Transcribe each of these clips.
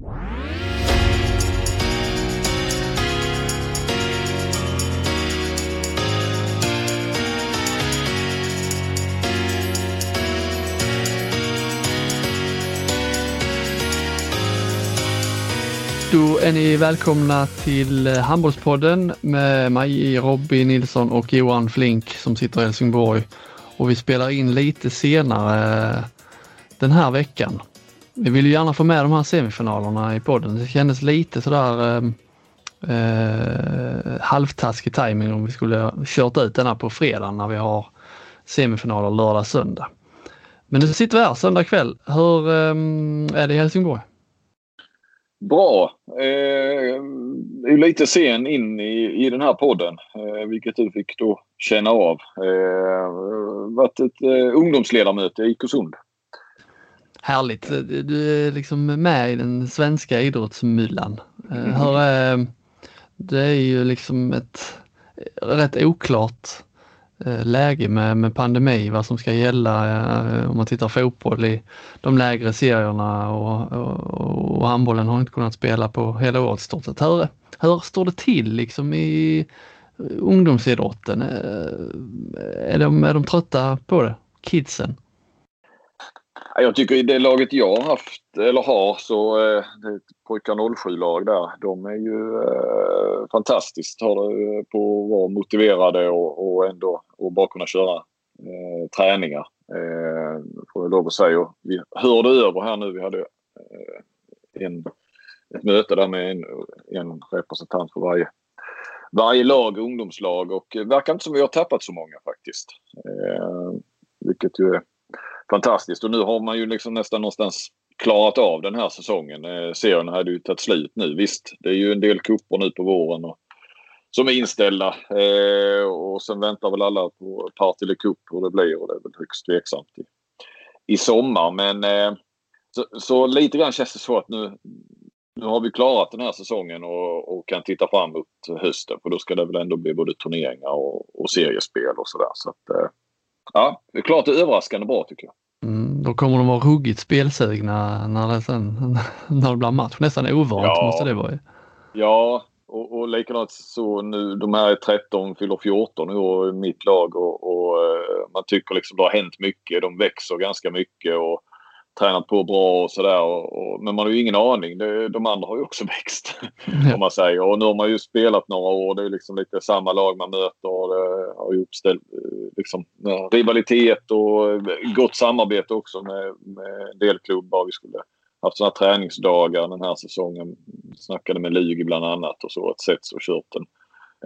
Då är ni välkomna till eh, Handbollspodden med mig Robin Nilsson och Johan Flink som sitter i Helsingborg. Och vi spelar in lite senare eh, den här veckan. Vi vill ju gärna få med de här semifinalerna i podden. Det kändes lite sådär eh, eh, halvtaskig timing om vi skulle kört ut denna på fredag när vi har semifinaler lördag, söndag. Men nu sitter vi här söndag kväll. Hur eh, är det i Helsingborg? Bra. Eh, är lite sen in i, i den här podden, eh, vilket du fick då känna av. Eh, varit ett eh, ungdomsledamöte i Ikosund. Härligt. Eh, du är liksom med i den svenska idrottsmyllan. Mm. Det är ju liksom ett rätt oklart läge med, med pandemi, vad som ska gälla om man tittar fotboll i de lägre serierna och, och, och handbollen har inte kunnat spela på hela året stort sett. Hur, hur står det till liksom i ungdomsidrotten? Är de, är de trötta på det? Kidsen? Jag tycker i det laget jag har haft, eller har, så eh, är det ett pojkar 07-lag där. De är ju eh, fantastiskt har det eh, på att vara motiverade och, och ändå och bara kunna köra eh, träningar. Eh, får jag lov att säga. Vi hörde över här nu. Vi hade eh, en, ett möte där med en, en representant för varje, varje lag, ungdomslag och det verkar inte som vi har tappat så många faktiskt. Eh, vilket ju är fantastiskt. Och nu har man ju liksom nästan någonstans klarat av den här säsongen. Eh, serien hade ju tagit slut nu. Visst, det är ju en del kupper nu på våren och, som är inställda. Eh, och sen väntar väl alla på Partille Cup hur det blir och det är väl högst tveksamt i, i sommar. Men eh, så, så, lite grann känns det så att nu, nu har vi klarat den här säsongen och, och kan titta fram mot hösten. För då ska det väl ändå bli både turneringar och, och seriespel och sådär. Så att, eh, ja, det är klart det är överraskande bra tycker jag. Mm, då kommer de vara ruggigt spelsugna när det, sen, när det blir match. Nästan ovant ja. måste det vara. Ja, och, och likadant så nu, de här är 13, fyller 14 år i mitt lag och, och, eh, man tycker liksom det har hänt mycket. De växer ganska mycket och tränat på bra och sådär. Men man har ju ingen aning. Det, de andra har ju också växt. Mm. om man säger. Och nu har man ju spelat några år. Det är liksom lite samma lag man möter. Och det har ju uppställt liksom, rivalitet och gott samarbete också med, med en del klubbar. Vi skulle haft sådana träningsdagar den här säsongen. Snackade med Lugi bland annat och så. Ett sätt och kört en,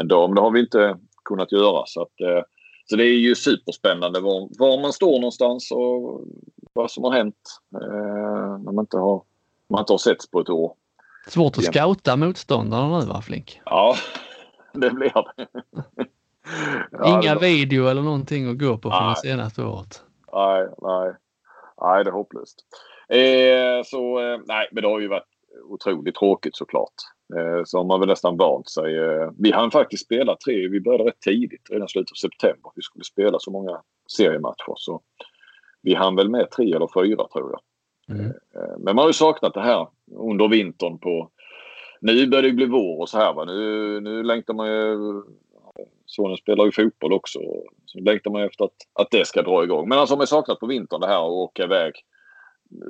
en dag. Men det har vi inte kunnat göra. Så att, eh, så det är ju superspännande var, var man står någonstans och vad som har hänt eh, när man inte har, man inte har setts på ett år. Svårt att scouta motståndarna nu va Flink? Ja, det blir det. ja, Inga det video eller någonting att gå på från det senaste året? Nej, nej. Nej, det är hopplöst. Eh, så eh, nej, men det har ju varit otroligt tråkigt såklart. Eh, så har man väl nästan vant sig. Eh, vi hann faktiskt spela tre, vi började rätt tidigt, redan slutet av september. Vi skulle spela så många seriematcher. Så vi hann väl med tre eller fyra tror jag. Mm. Eh, men man har ju saknat det här under vintern på... Nu börjar det bli vår och så här va. Nu, nu längtar man ju... Sonen spelar ju fotboll också. Så längtar man efter att, att det ska dra igång. Men alltså har man saknat på vintern det här att åka iväg.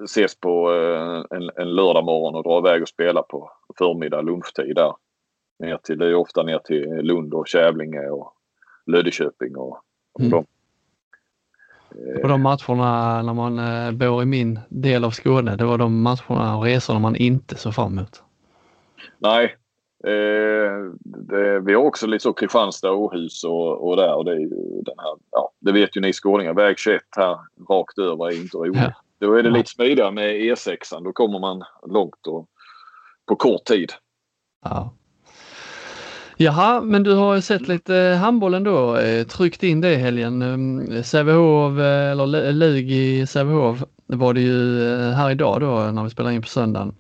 Ses på eh, en, en lördag morgon och dra iväg och spela på förmiddag lunchtid där. Ner till, det är ofta ner till Lund och Kävlinge och Löddeköping och, och mm. de och de matcherna när man eh, bor i min del av Skåne, det var de matcherna och resorna man inte såg fram emot. Nej. Eh, det, vi har också lite så Kristianstad, Åhus och, och där och det är ju den här, ja det vet ju ni skåningar, väg 21 här rakt över är inte roligt. Ja. Då är det lite smidigare med E6. Då kommer man långt och på kort tid. Ja. Jaha, men du har sett lite handboll ändå, eh, tryckt in det i helgen. Mm, Sävehof, eh, eller Lug i Sävehof var det ju eh, här idag då när vi spelar in på söndagen.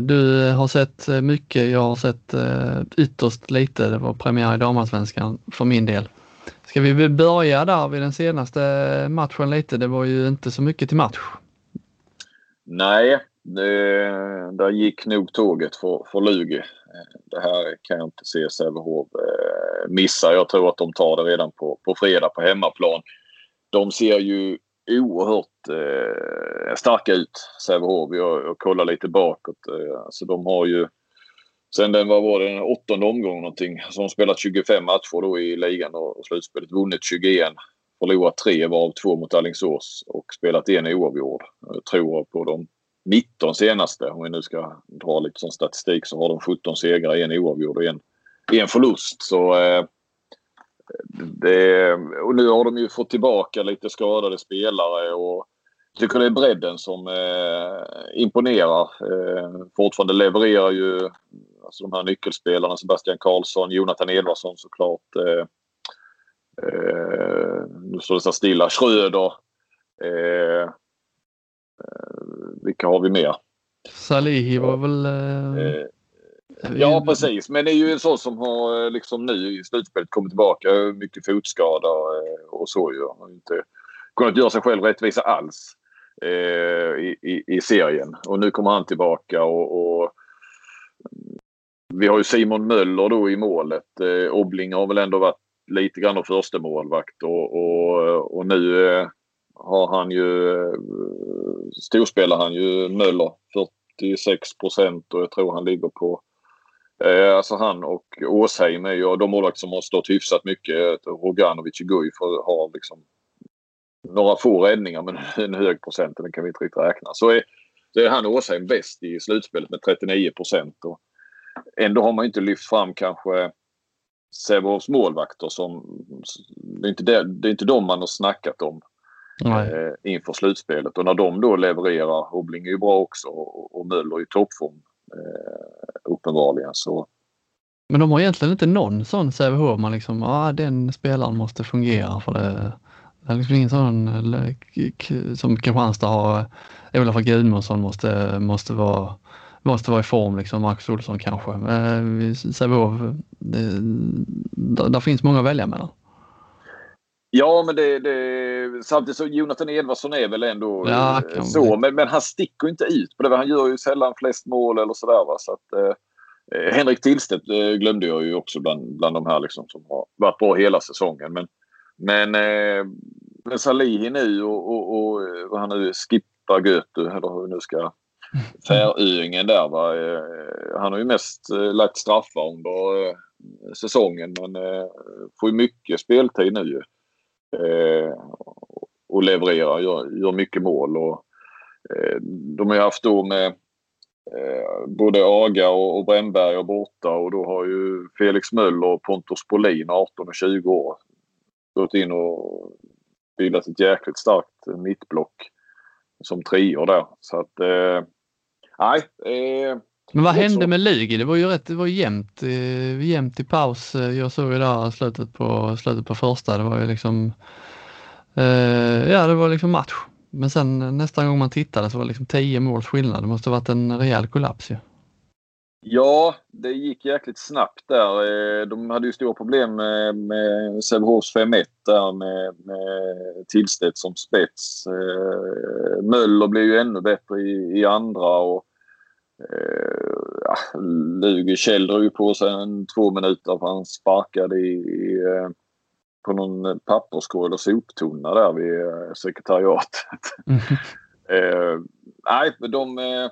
Du har sett mycket, jag har sett ytterst lite. Det var premiär i damallsvenskan för min del. Ska vi börja där vid den senaste matchen lite? Det var ju inte så mycket till match. Nej, det, där gick nog tåget för, för Lugi. Eh, det här kan jag inte se Sävehof eh, missa. Jag tror att de tar det redan på, på fredag på hemmaplan. De ser ju oerhört eh, starka ut, Sävehof. Jag, jag kollar lite bakåt. Eh, alltså de har ju sen den, vad var det, den åttonde omgången någonting. Så de spelat 25 matcher då i ligan och, slutspelet. Vunnit 21. Förlorat tre varav två mot Alingsås och spelat en oavgjord. Jag tror på dem. 19 senaste, om vi nu ska dra lite sån statistik, så har de 17 segrar, en oavgjord och en, en förlust. Så eh, det, och nu har de ju fått tillbaka lite skadade spelare och jag tycker det är bredden som eh, imponerar. Eh, fortfarande levererar ju alltså de här nyckelspelarna Sebastian Karlsson, Jonathan Edvardsson såklart. Eh, eh, nu står det så stilla. Schröder. Eh, vilka har vi mer? Salihi var väl... Eh, Ja, precis. Men det är ju en sån som har liksom nu i slutspelet kommit tillbaka. Mycket fotskada och så ju. Har inte kunnat göra sig själv rättvisa alls eh, i, i, i, serien. Och nu kommer han tillbaka och, och vi har ju Simon Möller då i målet. Eh, Obling har väl ändå varit lite grann av första målvakt och, och, och nu eh, har han ju storspelar han ju Möller 46 procent och jag tror han ligger på Eh, alltså han och Åsheim är ju de målvakter som har stått hyfsat mycket. Roganovic och Guif har liksom några få räddningar men en hög procent. Den kan vi inte riktigt räkna. Så är, så är han och Åsheim bäst i slutspelet med 39 procent. Ändå har man inte lyft fram kanske Sävehofs målvakter som... Det är, inte det, det är inte de man har snackat om eh, inför slutspelet. Och när de då levererar, Obling är ju bra också och, och Möller i toppform eh, uppenbarligen. Så. Men de har egentligen inte någon sån Sävehof man liksom, ja ah, den spelaren måste fungera för det. Det är liksom ingen sån som Kristianstad har. I alla fall Gudmundsson måste, måste vara måste vara i form liksom, Marcus Olsson kanske. Eh, Sävehof, där finns många att välja mellan. Ja, men det, det, samtidigt så Jonathan Edvardsson är väl ändå ja, eh, så. Men, men, han sticker inte ut på det. Han gör ju sällan flest mål eller sådär. Va? Så att, eh, eh, Henrik Tillstedt eh, glömde jag ju också bland, bland de här liksom, som har varit bra hela säsongen. Men, men eh, Salihi nu och, och, och eh, vad han nu skippar Götu eller hur nu ska Färöingen där. Va? Han har ju mest lagt straffar under säsongen men får ju mycket speltid nu ju eh, och levererar, gör, gör mycket mål. Och, eh, de har ju haft då med eh, både Aga och, och Brännberg borta och då har ju Felix Möller och Pontus Bolin, 18 och 20 år, gått in och bildat ett jäkligt starkt mittblock som treor där. Så att, eh, nej. Eh, men vad hände med Lugi? Det var ju rätt, det var jämnt, eh, jämnt i paus. Eh, jag såg ju där slutet på, slutet på första. Det var ju liksom, eh, ja det var liksom match. Men sen nästa gång man tittade så var det liksom 10 måls skillnad. Det måste varit en rejäl kollaps ju. Ja, det gick jäkligt snabbt där. Eh, de hade ju stora problem med, med Sävehofs 5-1 där med, med Tillstedt som spets. Möller blev ju ännu bättre i, i andra och ja, Lugi Kjell drog på sig en två minuter för han sparkade i, i eh, på någon papperskorg eller soptunna där vid eh, sekretariatet. Mm. eh, nej, de... Eh,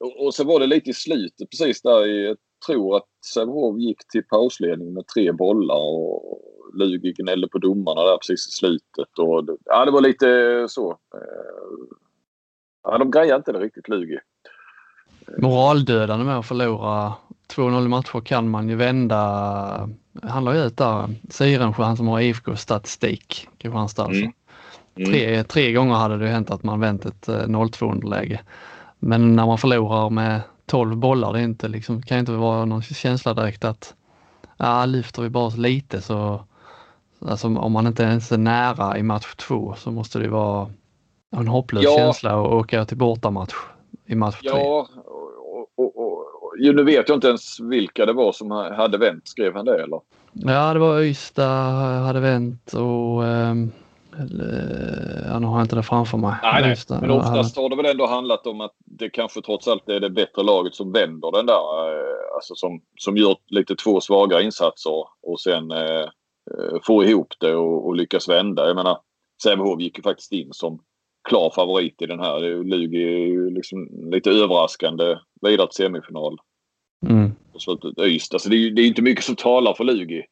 och, och så var det lite i slutet precis där. Jag tror att Sävehof gick till pausledning med tre bollar och Lugi gnällde på domarna där precis i slutet. Och, ja, det var lite så. Eh, ja, de grejade inte det riktigt, Lugi moraldödande med att förlora 2-0 matcher kan man ju vända. Han la ut där, Sirensjö, han som har IFK statistik, Kristianstad alltså. Mm. Mm. Tre, tre gånger hade det hänt att man vänt ett 0-2 eh, underläge. Men när man förlorar med 12 bollar, det är inte liksom, kan inte vara någon känsla direkt att ja, lyfter vi bara lite så Alltså om man inte ens är nära i match två så måste det vara en hopplös ja. känsla att åka till bortamatch i match tre. Ja, ju, nu vet jag inte ens vilka det var som hade vänt. Skrev han det eller? Ja, det var Ystad hade vänt och um, Ja, nu har jag inte det framför mig. Nej, nej. men oftast har det väl ändå handlat om att det kanske trots allt är det bättre laget som vänder den där. Alltså som, som gör lite två svaga insatser och sen eh, får ihop det och, och lyckas vända. Jag menar, Sävehof gick ju faktiskt in som klar favorit i den här. Lugi är ju liksom lite överraskande vidare till semifinal. Mm. Och slutet Ystad. Så det är ju det är inte mycket som talar för Lugi.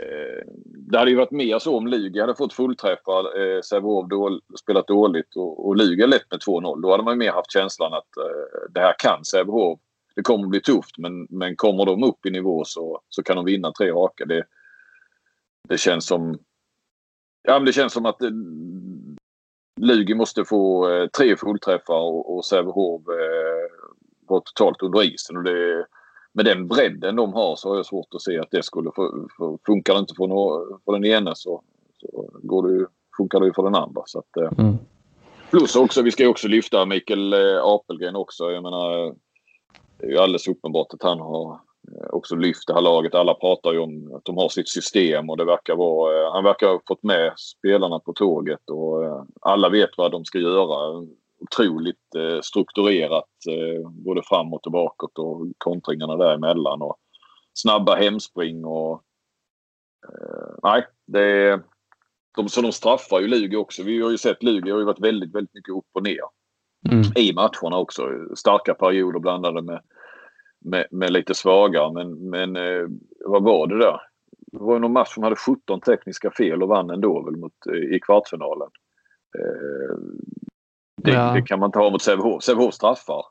Eh, det hade ju varit mer så om Lugi hade fått fullträffar, eh, Sävehof då, spelat dåligt och, och Lugi lett med 2-0. Då hade man mer haft känslan att eh, det här kan Sävehof. Det kommer bli tufft men, men kommer de upp i nivå så, så kan de vinna tre raka. Det, det känns som Ja, men det känns som att Lugi måste få eh, tre fullträffar och, och Sävehof eh, var totalt under isen. Och det, med den bredden de har så har jag svårt att se att det skulle få, för, funkar det inte för, no, för den ena så, så går det, funkar det ju för den andra. Så att, eh. mm. Plus också, vi ska ju också lyfta Mikael eh, Apelgren också. Jag menar, det är ju alldeles uppenbart att han har också lyft det här laget. Alla pratar ju om att de har sitt system och det verkar vara, eh, han verkar ha fått med spelarna på tåget och eh, alla vet vad de ska göra. Otroligt strukturerat både framåt och bakåt och kontringarna däremellan och snabba hemspring och nej, det de, så de straffar ju Lugi också. Vi har ju sett Lugi har ju varit väldigt, väldigt mycket upp och ner mm. i matcherna också. Starka perioder blandade med med, med lite svagare. Men, men eh, vad var det där? Det var någon match som hade 17 tekniska fel och vann ändå väl mot, eh, i kvartsfinalen. Eh, det, ja. det, kan man inte ha mot Sävehof. Sävehof straffar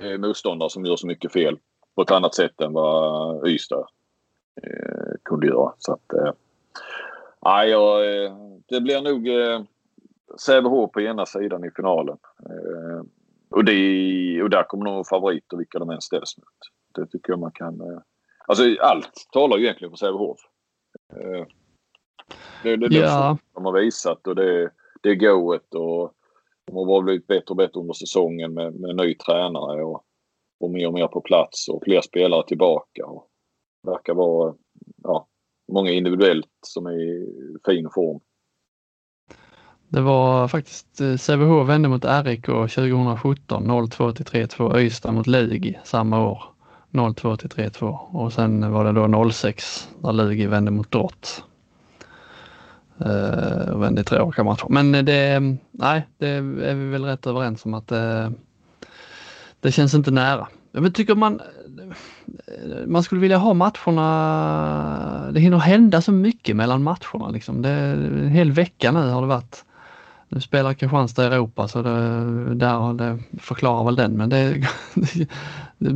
eh, motståndare som gör så mycket fel på ett annat sätt än vad Ystad eh, kunde göra. Så att, eh, ja, eh, det blir nog eh, Sävehof på ena sidan i finalen. Eh, och, det, och där kommer nog favoriter vilka de än ställs mot. Det tycker jag man kan... Eh, alltså allt talar ju egentligen för Sävehof. Eh, det, det, det ja. de har visat och det, det är goet och de har blivit bättre och bättre under säsongen med, med ny tränare och, och mer och mer på plats och fler spelare tillbaka. Och verkar vara ja, många individuellt som är i fin form. Det var faktiskt eh, Sävehof vände mot RIK 2017 0-2 till 3-2. Ystad mot Lugi samma år 0-2 till 3-2 och sen var det då 0-6 där Lugi vände mot Drott. Uh, eh, och vände i tre raka matcher. Men det, nej, det är vi väl rätt överens om att det, det känns inte nära. Men tycker man, man skulle vilja ha matcherna, det hinner hända så mycket mellan matcherna. Liksom. Det, en hel vecka nu har det varit nu spelar Kristianstad i Europa så det, där, det förklarar väl den men det, det,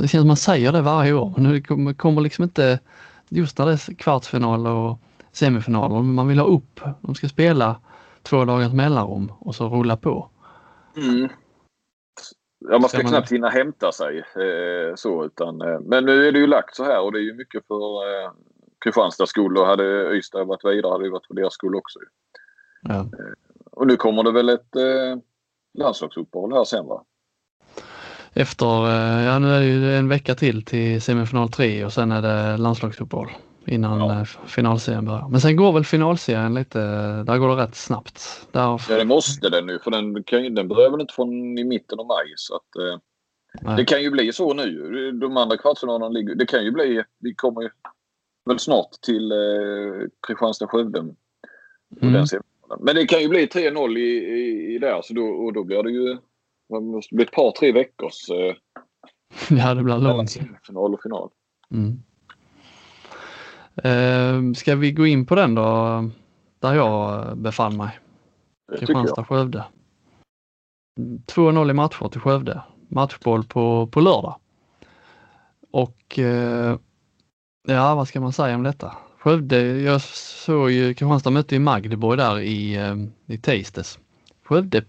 det, känns som man säger det varje år. Det kommer, kommer liksom inte, just när det är kvartsfinal och semifinaler, man vill ha upp, de ska spela två dagars mellanrum och så rulla på. Mm. Ja, man ska, ska knappt hinna hämta sig eh, så utan, eh, men nu är det ju lagt så här och det är ju mycket för eh, Kristianstads skull och hade Ystad varit vidare hade det varit för deras skull också. Ja. Eh, och nu kommer det väl ett eh, landslagsuppehåll här sen va? Efter, eh, ja nu är det ju en vecka till till semifinal 3 och sen är det landslagsuppehåll innan ja. Eh, finalserien börjar. Men sen går väl finalserien lite, där går det rätt snabbt. Där... Ja det måste den nu för den, kan, den börjar väl inte från i mitten av maj så att eh, det kan ju bli så nu. De andra kvartsfinalerna ligger, det kan ju bli, vi kommer ju väl snart till eh, Kristianstad-Skövde. Mm. Men det kan ju bli 3-0 i, i, i där så då, och då blir det ju det måste bli ett par tre veckors eh, Ja det blir långt. Final och final. Mm. Eh, ska vi gå in på den då där jag befann mig? Kristianstad-Skövde. 2-0 i matcher till Skövde. Matchboll på, på lördag. Och eh, ja, vad ska man säga om detta? Skövde, jag såg ju Kristianstad mötte i Magdeborg där i, eh, i tisdags. Skövde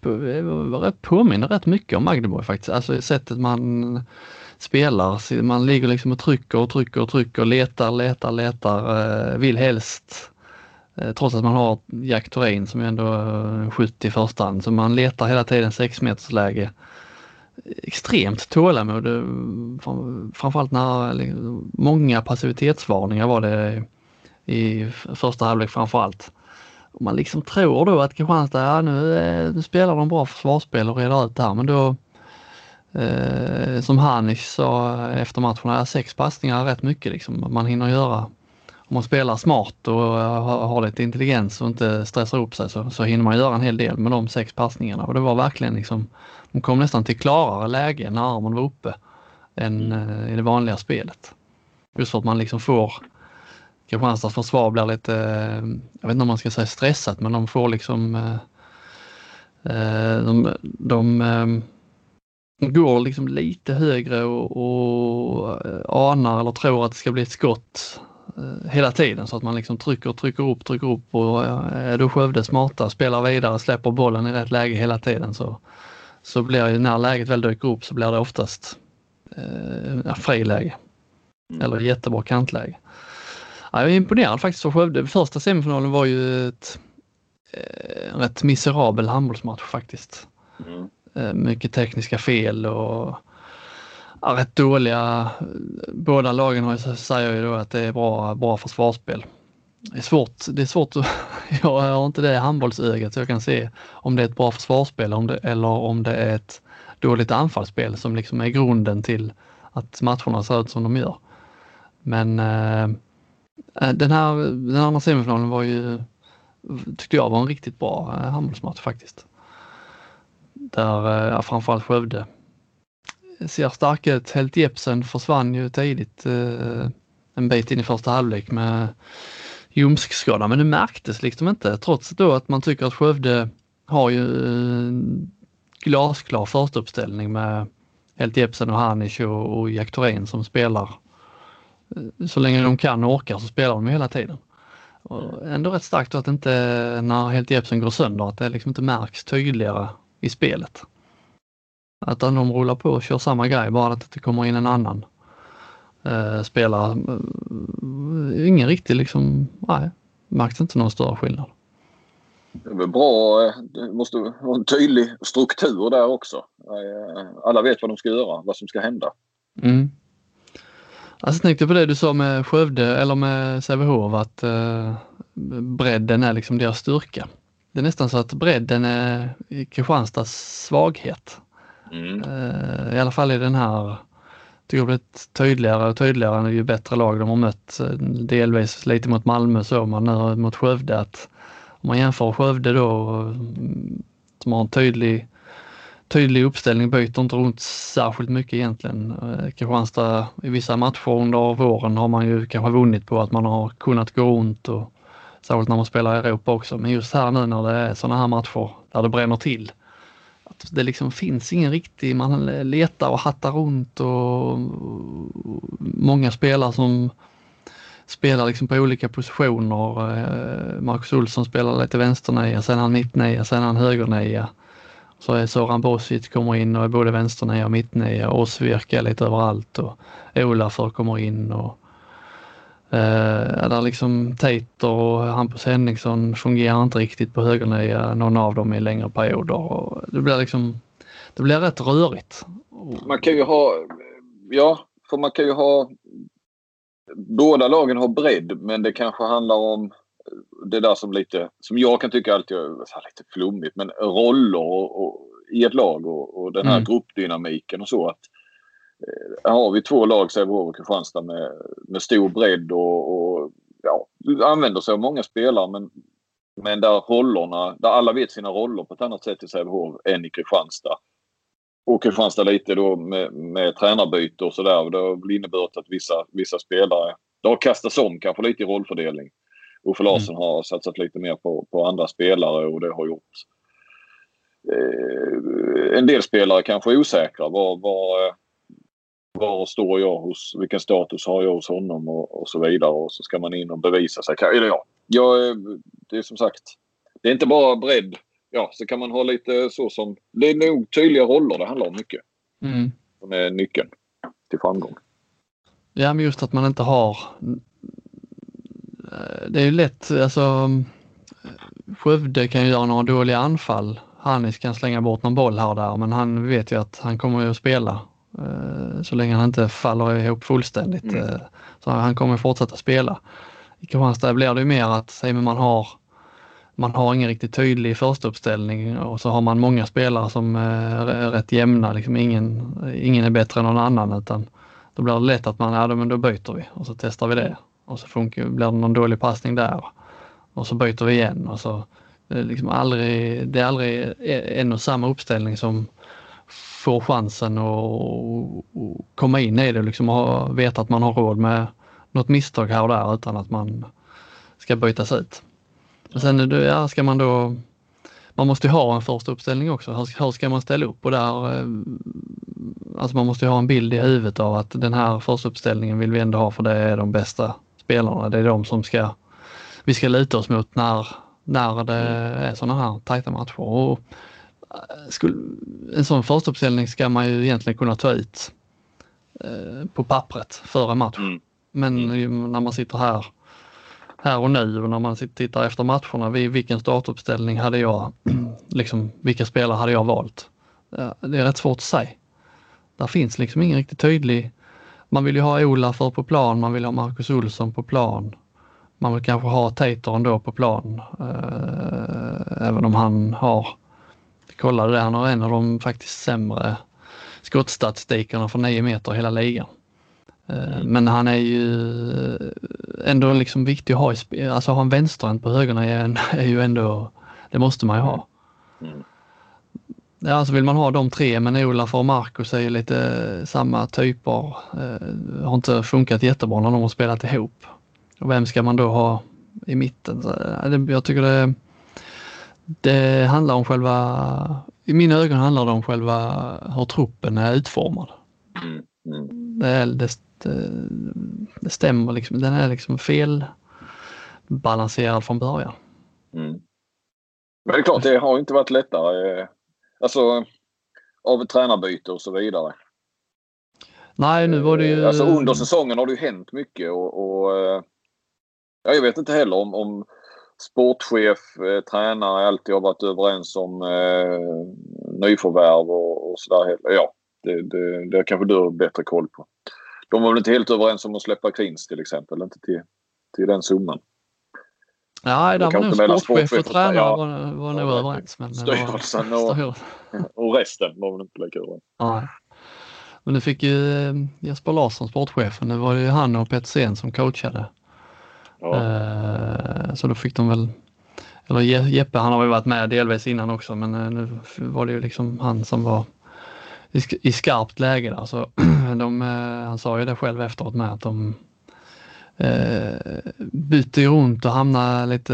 påminner rätt mycket om Magdeborg faktiskt, alltså sättet man spelar. Man ligger liksom och trycker och trycker och trycker, letar, letar, letar, eh, vill helst eh, trots att man har Jack Thorin som är ändå skjuter i första hand, så man letar hela tiden 6 meters läge. Extremt tålamod, framförallt när liksom, många passivitetsvarningar var det i första halvlek framför allt. Och man liksom tror då att Kristianstad, ja nu, eh, nu spelar de bra försvarsspel och reder ut det här men då eh, som Hanish sa efter matchen, ja, sex passningar är rätt mycket liksom. Man hinner göra om man spelar smart och har lite intelligens och inte stressar upp sig så, så hinner man göra en hel del med de sex passningarna och det var verkligen liksom, de kom nästan till klarare läge när armen var uppe än eh, i det vanliga spelet. Just för att man liksom får Kristianstads försvar blir lite, jag vet inte om man ska säga stressat, men de får liksom eh, eh, de, de, de går liksom lite högre och, och anar eller tror att det ska bli ett skott hela tiden så att man liksom trycker, trycker upp, trycker upp och är då Skövde smarta, spelar vidare, släpper bollen i rätt läge hela tiden så, så blir ju när läget väl dyker upp så blir det oftast eh, friläge. Mm. Eller jättebra kantläge. Ja, jag är imponerad faktiskt av Skövde. Första semifinalen var ju ett, eh, en rätt miserabel handbollsmatch faktiskt. Mm. Eh, mycket tekniska fel och ja, rätt dåliga. Båda lagen har, säger ju då att det är bra, bra försvarsspel. Det är svårt, det är svårt att, jag har inte det handbollsögat så jag kan se om det är ett bra försvarsspel om det, eller om det är ett dåligt anfallsspel som liksom är grunden till att matcherna ser ut som de gör. Men eh, Eh, den här den andra semifinalen var ju, tyckte jag var en riktigt bra eh, handbollsmatch faktiskt. Där eh, ja, framförallt Skövde ser starka ut. Helt Jepsen försvann ju tidigt eh, en bit in i första halvlek med ljumskskada men det märktes liksom inte trots då att man tycker att Skövde har ju glasklar förstauppställning med Helt Jepsen och Hanisch och, och Jack Thorén som spelar. Så länge de kan och orkar så spelar de hela tiden. Och ändå rätt starkt att inte när Helt Jepsen går sönder att det liksom inte märks tydligare i spelet. Att de rullar på och kör samma grej bara att det kommer in en annan eh, spelare. Eh, ingen riktig liksom, nej, märks inte någon större skillnad. Det är väl bra, eh, det måste vara en tydlig struktur där också. Eh, alla vet vad de ska göra, vad som ska hända. Mm. Alltså, jag tänkte på det du sa med Skövde eller med Sävehof att eh, bredden är liksom deras styrka. Det är nästan så att bredden är Kristianstads svaghet. Mm. Eh, I alla fall i den här, tycker jag blivit tydligare och tydligare ju bättre lag de har mött. Eh, delvis lite mot Malmö så man nu mot Skövde att om man jämför Skövde då som har en tydlig, tydlig uppställning, byter inte runt särskilt mycket egentligen. Eh, Kristianstad i vissa matcher under våren har man ju kanske vunnit på att man har kunnat gå runt och särskilt när man spelar i Europa också. Men just här nu när det är sådana här matcher där det bränner till. Att det liksom finns ingen riktig, man letar och hattar runt och många spelare som spelar liksom på olika positioner. Eh, Marcus Olsson spelar lite vänsternia, sen är han mittnia, sen är han högernia. Så är Soran Bosic kommer in och är både vänsternia och mittnia. och Osvirka lite överallt och Olafur kommer in och eh, där liksom Tater och Hampus Henningsson fungerar inte riktigt på högernia, någon av dem i längre perioder. Och det blir liksom, det blir rätt rörigt. Man kan ju ha, ja, för man kan ju ha båda lagen har bredd men det kanske handlar om det där som lite, som jag kan tycka alltid är lite flummigt, men roller och, och i ett lag och, och den här mm. gruppdynamiken och så. att eh, har vi två lag, Sävehof och Kristianstad, med, med stor bredd och, och ja, använder sig av många spelare men, men där rollerna, där alla vet sina roller på ett annat sätt i Sävehof än i Kristianstad och Kristianstad lite då med, med tränarbyte och sådär. Det har inneburit att vissa, vissa spelare, det har kastats om kanske lite i rollfördelning. Uffe mm. Larsson har satsat lite mer på, på andra spelare och det har gjort eh, en del spelare kanske osäkra. Var, var, var står jag hos, vilken status har jag hos honom och, och så vidare. Och så ska man in och bevisa sig. Eller ja, jag, det är som sagt, det är inte bara bredd ja, så kan man ha lite så som... Det är nog tydliga roller det handlar om mycket. Mm. Som är nyckeln till framgång. Ja, men just att man inte har... Det är ju lätt, alltså... Skövde kan ju göra några dåliga anfall. Hannis kan slänga bort någon boll här och där, men han vet ju att han kommer att spela eh, så länge han inte faller ihop fullständigt. Mm. Eh, så han kommer fortsätta spela. I Kristianstad blir det ju mer att, säg man har man har ingen riktigt tydlig första uppställning och så har man många spelare som är rätt jämna. Liksom ingen, ingen är bättre än någon annan utan då blir det lätt att man, ja men då byter vi och så testar vi det. Och så funkar, blir det någon dålig passning där. Och så byter vi igen och så det är, liksom aldrig, det är aldrig e- en och samma uppställning som får chansen att komma in i det liksom och veta att man har råd med något misstag här och där utan att man ska bytas ut. Och sen ja, ska man då man måste ha en första uppställning också. Hur, hur ska man ställa upp? Och där, eh, alltså man måste ha en bild i huvudet av att den här första uppställningen vill vi ändå ha för det är de bästa spelarna. Det är de som ska, vi ska luta oss mot när, när det är sådana här tajta matcher. Och eh, skulle, en sån första uppställning ska man ju egentligen kunna ta ut eh, på pappret före match. Mm. Men mm. när man sitter här här och nu och när man tittar efter matcherna, vilken startuppställning hade jag, liksom vilka spelare hade jag valt? Det är rätt svårt att säga. Där finns liksom ingen riktigt tydlig, man vill ju ha Olafur på plan, man vill ha Marcus Olsson på plan. Man vill kanske ha Tator ändå på plan, eh, även om han har, jag kollade det, han har en av de faktiskt sämre skottstatistikerna från 9 meter i hela ligan. Eh, men han är ju eh, ändå liksom viktig att ha i spel. Alltså ha en vänsterhänt på högerna är, är ju ändå, det måste man ju ha. Mm. Ja, alltså vill man ha de tre, men Olaf och Marcus är ju lite samma typer. Eh, har inte funkat jättebra när de har spelat ihop. Och vem ska man då ha i mitten? Så, det, jag tycker det, det handlar om själva, i mina ögon handlar det om själva hur truppen är utformad. Mm. Mm. Det, är, det, det stämmer liksom, den är liksom fel balanserad från början. Mm. Men det är klart, det har inte varit lättare. Alltså av tränarbyte och så vidare. Nej, nu var det ju... Alltså under säsongen har det ju hänt mycket och, och ja, jag vet inte heller om, om sportchef, eh, tränare alltid har varit överens om eh, nyförvärv och, och sådär. Ja, det, det, det kanske du har bättre koll på. De var väl inte helt överens om att släppa Krins till exempel, inte till, till den summan. Nej, där var nog sportchef och tränare ja, var, var nog överens. Men styrelsen och, och resten var väl inte lika överens. Nej. Men nu fick ju eh, Jesper Larsson, sportchefen, det var ju han och Petersen som coachade. Ja. Uh, så då fick de väl, eller Jeppe han har väl varit med delvis innan också men uh, nu var det ju liksom han som var i, skarpt läge där. Så de, eh, han sa ju det själv efteråt med att de eh, ju runt och hamnade lite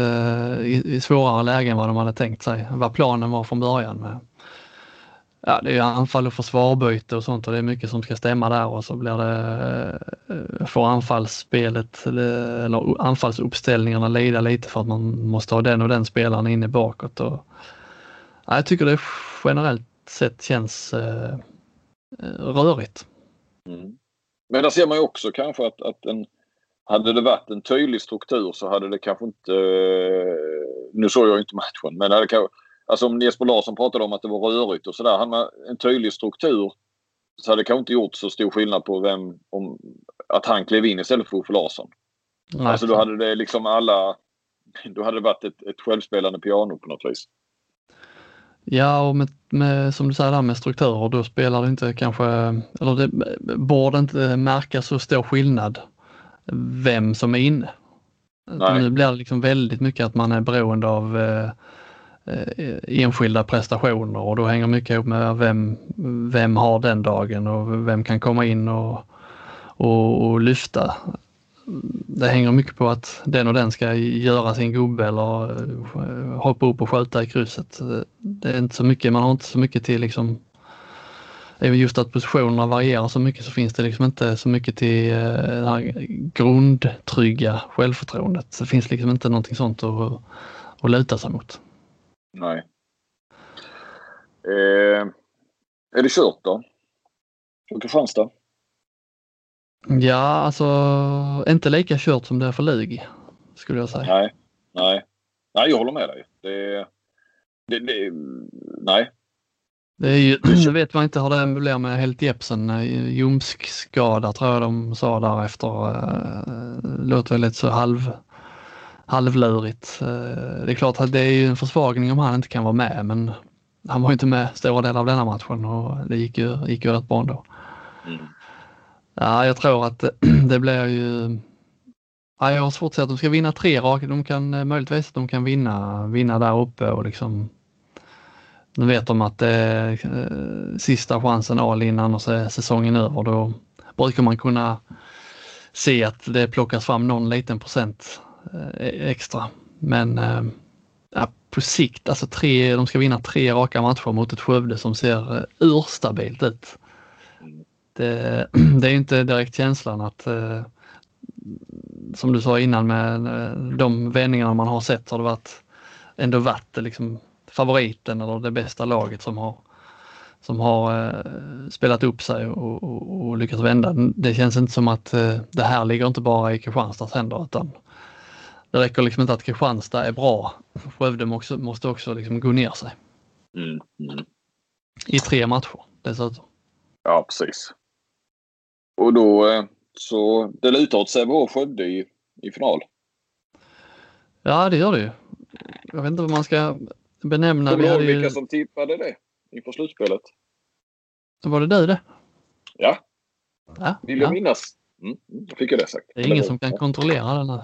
i, i svårare lägen vad de hade tänkt sig, vad planen var från början. Med, ja, det är anfall och försvarbyte och sånt och det är mycket som ska stämma där och så blir det, eh, får anfallsspelet eller anfallsuppställningarna lida lite för att man måste ha den och den spelaren inne bakåt. Och, ja, jag tycker det generellt sett känns Eh, rörigt. Mm. Men där ser man ju också kanske att, att en, hade det varit en tydlig struktur så hade det kanske inte... Eh, nu såg jag inte matchen men hade kanske, alltså om Jesper Larsson pratade om att det var rörigt och sådär. Hade man en tydlig struktur så hade det kanske inte gjort så stor skillnad på vem, om, att han klev in istället för Uffe Larsson. Nej. Alltså då hade det liksom alla... Då hade det varit ett, ett självspelande piano på något vis. Ja, och med, med, som du säger där med strukturer, då spelar det inte kanske, eller det borde inte märka så stor skillnad vem som är inne. Nu blir det liksom väldigt mycket att man är beroende av eh, eh, enskilda prestationer och då hänger mycket ihop med vem, vem har den dagen och vem kan komma in och, och, och lyfta det hänger mycket på att den och den ska göra sin gubbe eller eh, hoppa upp och skjuta i krysset. Det är inte så mycket, man har inte så mycket till liksom Just att positionerna varierar så mycket så finns det liksom inte så mycket till eh, det här grundtrygga självförtroendet. Det finns liksom inte någonting sånt att, att luta sig mot. Nej. Eh, är det kört då? För Kristianstad? Ja, alltså inte lika kört som det är för Lugi, skulle jag säga. Nej, nej. Nej, jag håller med dig. Det, det, det nej. Det är ju, nu vet man inte hur det blir med Helt Jepsen. Ljumskskada tror jag de sa där efter. Uh, låter lite så halv, halvlurigt. Det är klart att det är ju en försvagning om han inte kan vara med men han var inte med stora delar av denna matchen och det gick ju, gick ju rätt bra ändå. Mm. Ja, jag tror att det blir ju Ja, jag har svårt att säga att de ska vinna tre raka. De kan eh, möjligtvis att de kan vinna, vinna där uppe och liksom nu vet de att det är eh, sista chansen all in annars är säsongen över. Då brukar man kunna se att det plockas fram någon liten procent eh, e-, extra. Men eh, ja, på sikt, alltså tre, de ska vinna tre raka matcher mot ett Skövde som ser eh, urstabilt ut. Det, det är inte direkt känslan att eh, som du sa innan med de vändningarna man har sett har det varit ändå varit liksom favoriten eller det bästa laget som har som har eh, spelat upp sig och, och, och, lyckats vända. Det känns inte som att eh, det här ligger inte bara i Kristianstads händer utan det räcker liksom inte att Kristianstad är bra. Skövde måste, måste också liksom gå ner sig. Mm, mm. I tre matcher dessutom. Ja precis. Och då eh, så det lutar åt Sävehof Skövde i, i final. Ja, det gör det ju. Jag vet inte vad man ska benämna. Kommer du ihåg vilka ju... som tippade det inför slutspelet? Var det du det? Ja. ja Vill jag ja. minnas. Mm, då fick jag det sagt. Det är ingen som kan kontrollera den här.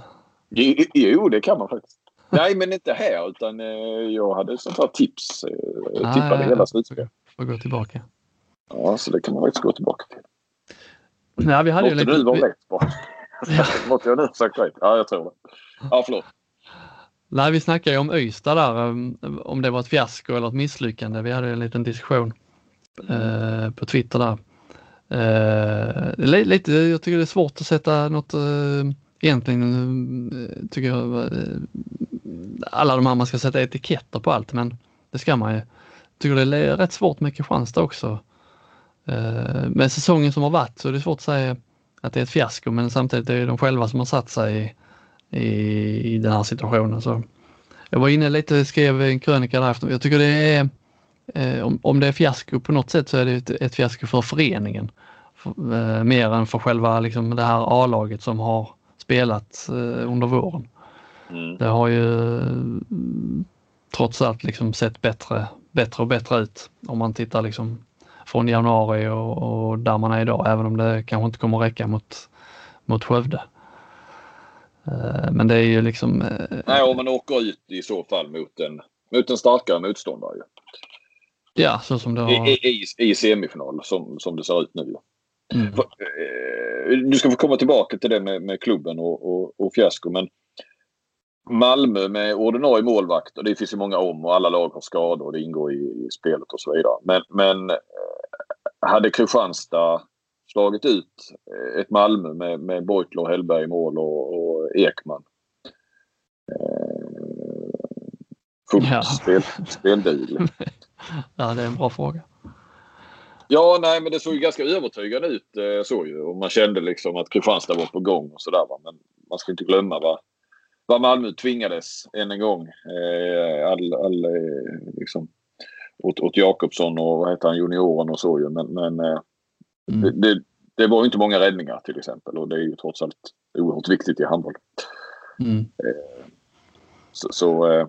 Jo, det kan man faktiskt. Nej, men inte här utan eh, jag hade sånt här tips. Eh, ah, tippade ja, hela slutspelet. Får gå tillbaka. Ja, så det kan man faktiskt gå tillbaka till. Ja, vi hade Måste ju lite... du vara rätt på? Ja. Måste jag nu sagt rätt? Ja, jag tror det. Ja, förlåt. Nej, vi snackade ju om Ystad där, ehm, om det var ett fiasko eller ett misslyckande. Vi hade en liten diskussion eh, på Twitter där. Eh, lite, jag tycker det är svårt att sätta något, eh, egentligen eh, tycker jag, eh, alla de här man ska sätta etiketter på allt, men det ska man ju. Jag tycker det är rätt svårt med Kristianstad också. Eh, med säsongen som har varit så är det svårt att säga att det är ett fiasko men samtidigt är det de själva som har satt sig i, i, den här situationen. Så jag var inne lite och skrev en krönika därefter. Jag tycker det är, eh, om, om det är fiasko på något sätt så är det ett, ett fiasko för föreningen. För, eh, mer än för själva liksom, det här A-laget som har spelat eh, under våren. Mm. Det har ju trots allt liksom sett bättre, bättre och bättre ut om man tittar liksom från januari och, och, där man är idag, även om det kanske inte kommer räcka mot, mot Skövde. Eh, men det är ju liksom... Eh, Nej, om man åker ut i så fall mot en, mot en starkare motståndare. Ja, så som det har... I, i, i semifinal som, som det ser ut nu. Mm. För, eh, du ska få komma tillbaka till det med, med klubben och, och, och fiasko men Malmö med ordinarie målvakt och det finns ju många om och alla lag har skador och det ingår i, i spelet och så vidare. Men, men hade Kristianstad slagit ut eh, ett Malmö med, med Beutler Hellberg i mål och, och Ekman. Eh, fullt ja. spel, spelduglig. ja, det är en bra fråga. Ja, nej, men det såg ju ganska övertygande ut eh, så ju. Och man kände liksom att Kristianstad var på gång och sådär. Men man ska inte glömma vad, vad Malmö tvingades än en gång. All, all, liksom, åt, åt Jakobsson och vad heter han, junioren och så ju. Men, men mm. det, det, det, var inte många räddningar till exempel och det är ju trots allt oerhört viktigt i handboll. Mm. Eh, så, så eh,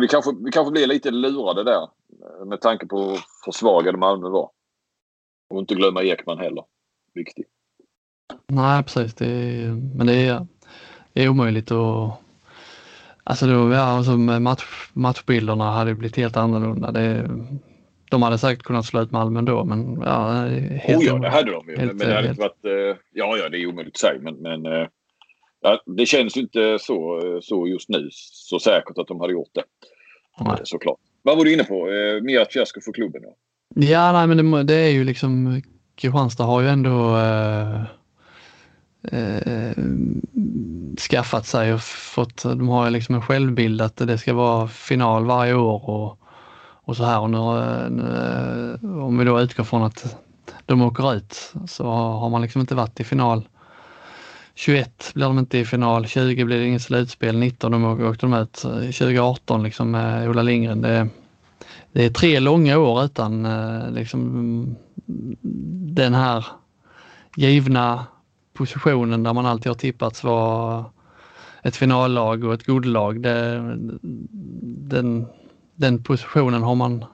vi, kanske, vi kanske blir lite lurade där med tanke på hur försvagade Malmö var. Och inte glömma Ekman heller. Viktig. Nej precis, det är, men det är, det är omöjligt att Alltså då, ja, alltså match, matchbilderna hade blivit helt annorlunda. Det, de hade säkert kunnat slå ut Malmö ändå men ja. Helt oh ja, det hade de ju. Helt, men det hade helt... inte varit... Eh, ja, ja, det är omöjligt att säga men, men eh, ja, det känns inte så, så just nu så säkert att de hade gjort det. Nej. Såklart. Vad var du inne på? Eh, mer fiasko för klubben? Ja, ja nej, men det, det är ju liksom Kristianstad har ju ändå eh, eh, skaffat sig och fått, de har liksom en självbild att det ska vara final varje år och, och så här. Och nu, nu, om vi då utgår från att de åker ut så har man liksom inte varit i final. 21 blir de inte i final, 20 blir det inget slutspel, 19 de åkte de ut, 2018 liksom med Ola Lindgren. Det, det är tre långa år utan eh, liksom den här givna positionen där man alltid har tippats vara ett finallag och ett godlag. Det, den, den positionen har man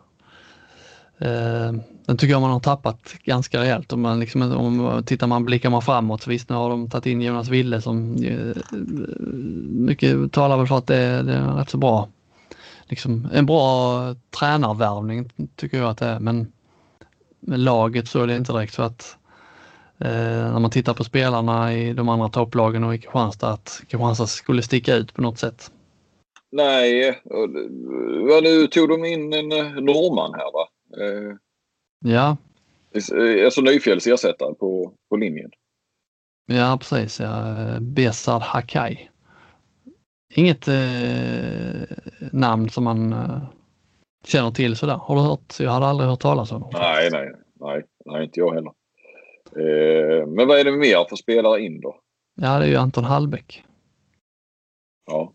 eh, den tycker jag man har tappat ganska rejält. Om man, liksom, om tittar man, blickar man framåt, så visst nu har de tagit in Jonas Wille som eh, mycket talar väl för att det, det är rätt så bra. Liksom, en bra tränarvärvning tycker jag att det är men med laget så är det inte direkt så att eh, när man tittar på spelarna i de andra topplagen och i Kristianstad att Kristianstad skulle sticka ut på något sätt. Nej, nu tog de in en eh, norrman här va? Eh, Ja. Alltså Nyfjälls ersättare på, på linjen. Ja precis, ja. Besard Hakai. Inget eh, namn som man eh, känner till sådär. Har du hört? Jag hade aldrig hört talas om dem. Nej, nej, nej, nej inte jag heller. Eh, men vad är det mer för spelare in då? Ja, det är ju Anton Hallbäck. Ja.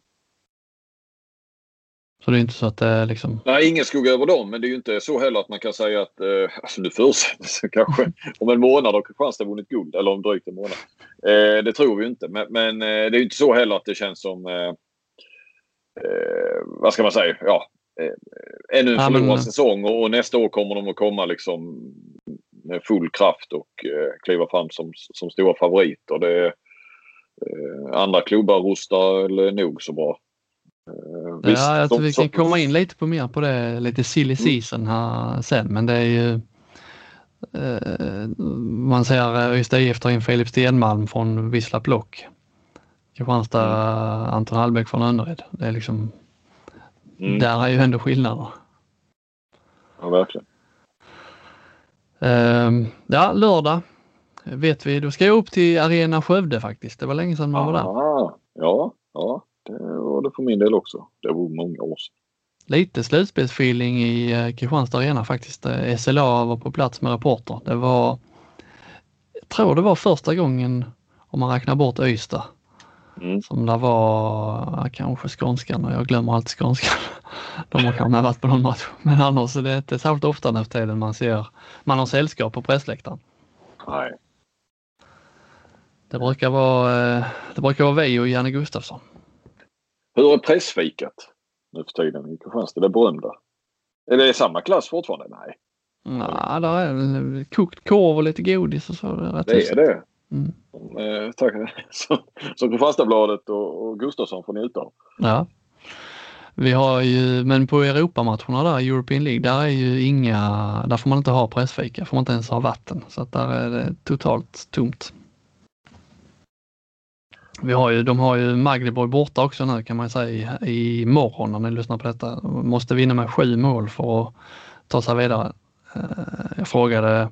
Så det är inte så att det är liksom... Nej, ingen skugga över dem. Men det är ju inte så heller att man kan säga att, eh, alltså nu förutsätter kanske om en månad har Kristianstad vunnit guld. Eller om drygt en månad. Eh, det tror vi inte. Men, men eh, det är ju inte så heller att det känns som, eh, eh vad ska man säga, ja. Eh, ännu en förlorad men... säsong och, och, nästa år kommer de att komma liksom med full kraft och eh, kliva fram som, som stora favoriter. Det, andra klubbar rustar nog så bra. Uh, visst, ja, jag tror vi kan komma in lite på mer på det, lite silly mm. season här sen, men det är ju uh, man ser Ystad IF tar in Filip Stenmalm från Vissla Block. Kristianstad mm. Anton Hallbäck från Önnered. Det är liksom, mm. där är ju ändå skillnader. Ja, verkligen. Uh, ja, lördag vet vi, då ska jag upp till Arena Skövde faktiskt. Det var länge sedan man var där. Ja, ja. Det var det för min del också. Det var många år sedan. Lite slutspelsfeeling i eh, Kristianstad Arena faktiskt. Eh, SLA var på plats med reporter. Det var, jag tror det var första gången, om man räknar bort Ystad, mm. som det var kanske skånskan och jag glömmer alltid skånskan. De har kanske varit på någon match. Men annars är det inte särskilt ofta nu för tiden man ser, man har sällskap på pressläktaren. Nej. Det brukar vara, eh, det brukar vara vi och Janne Gustafsson. Hur är pressfikat nu för tiden i Kristianstad? Det berömda. Är det samma klass fortfarande? Nej. Nej, där är kokt korv och lite godis och så. Det är, det, är det. Mm. Eh, tack. Som, som Kristianstadsbladet och, och Gustafsson får njuta av. Ja. Vi har ju, men på Europamatcherna där, European League, där är ju inga, där får man inte ha pressfika, får man inte ens ha vatten. Så att där är det totalt tomt. Vi har ju, de har ju Magdeborg borta också nu kan man säga i, imorgon när ni lyssnar på detta. De måste vinna med sju mål för att ta sig vidare. Eh, jag frågade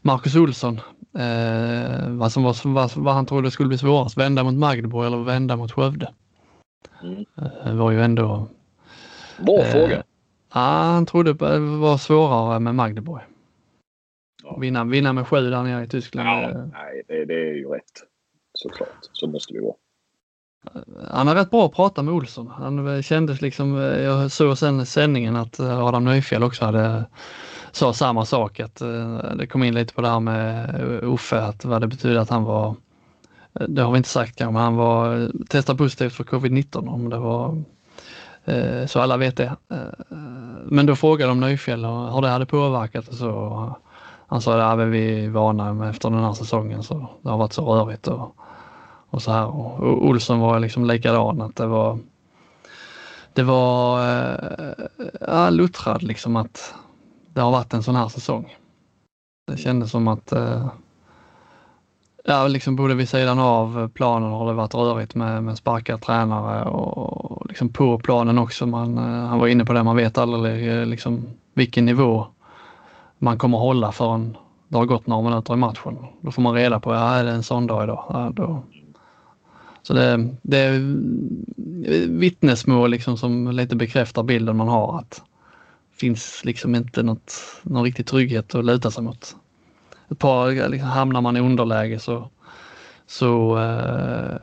Marcus Olsson eh, vad, som var, vad, vad han trodde skulle bli svårast, vända mot Magdeborg eller vända mot Skövde. Mm. Eh, det var ju ändå... Bra eh, fråga. Ja, han trodde det var svårare med Magdeborg. Ja. Vinna, vinna med sju där nere i Tyskland. Ja, nej, det, det är ju rätt såklart. Så måste det vara. Han är rätt bra att prata med Olsson. Han kändes liksom, eh, jag såg sen sändningen att eh, Adam Nyfjäll också hade eh, sa samma sak att det kom in lite på det här med Uffe, att vad det betyder att han var, det har vi inte sagt kanske, men han var testad positivt för covid-19 om det var så alla vet det. Men då frågade de Nyfjäll hur det hade påverkat och så. Han sa att vi är vana efter den här säsongen så det har varit så rörigt och och så här. Och Olsson var liksom likadan att det var det var äh, luttrad liksom att det har varit en sån här säsong. Det kändes som att äh, ja, liksom både vid sidan av planen har det varit rörigt med, med sparkade tränare och liksom på planen också. Man, äh, han var inne på det, man vet aldrig liksom vilken nivå man kommer hålla förrän det har gått några minuter i matchen. Då får man reda på, ja är det en sån dag idag? Ja, då, så det, det är vittnesmål liksom som lite bekräftar bilden man har att det finns liksom inte något, någon riktig trygghet att luta sig mot. Ett par liksom, hamnar man i underläge så, så äh,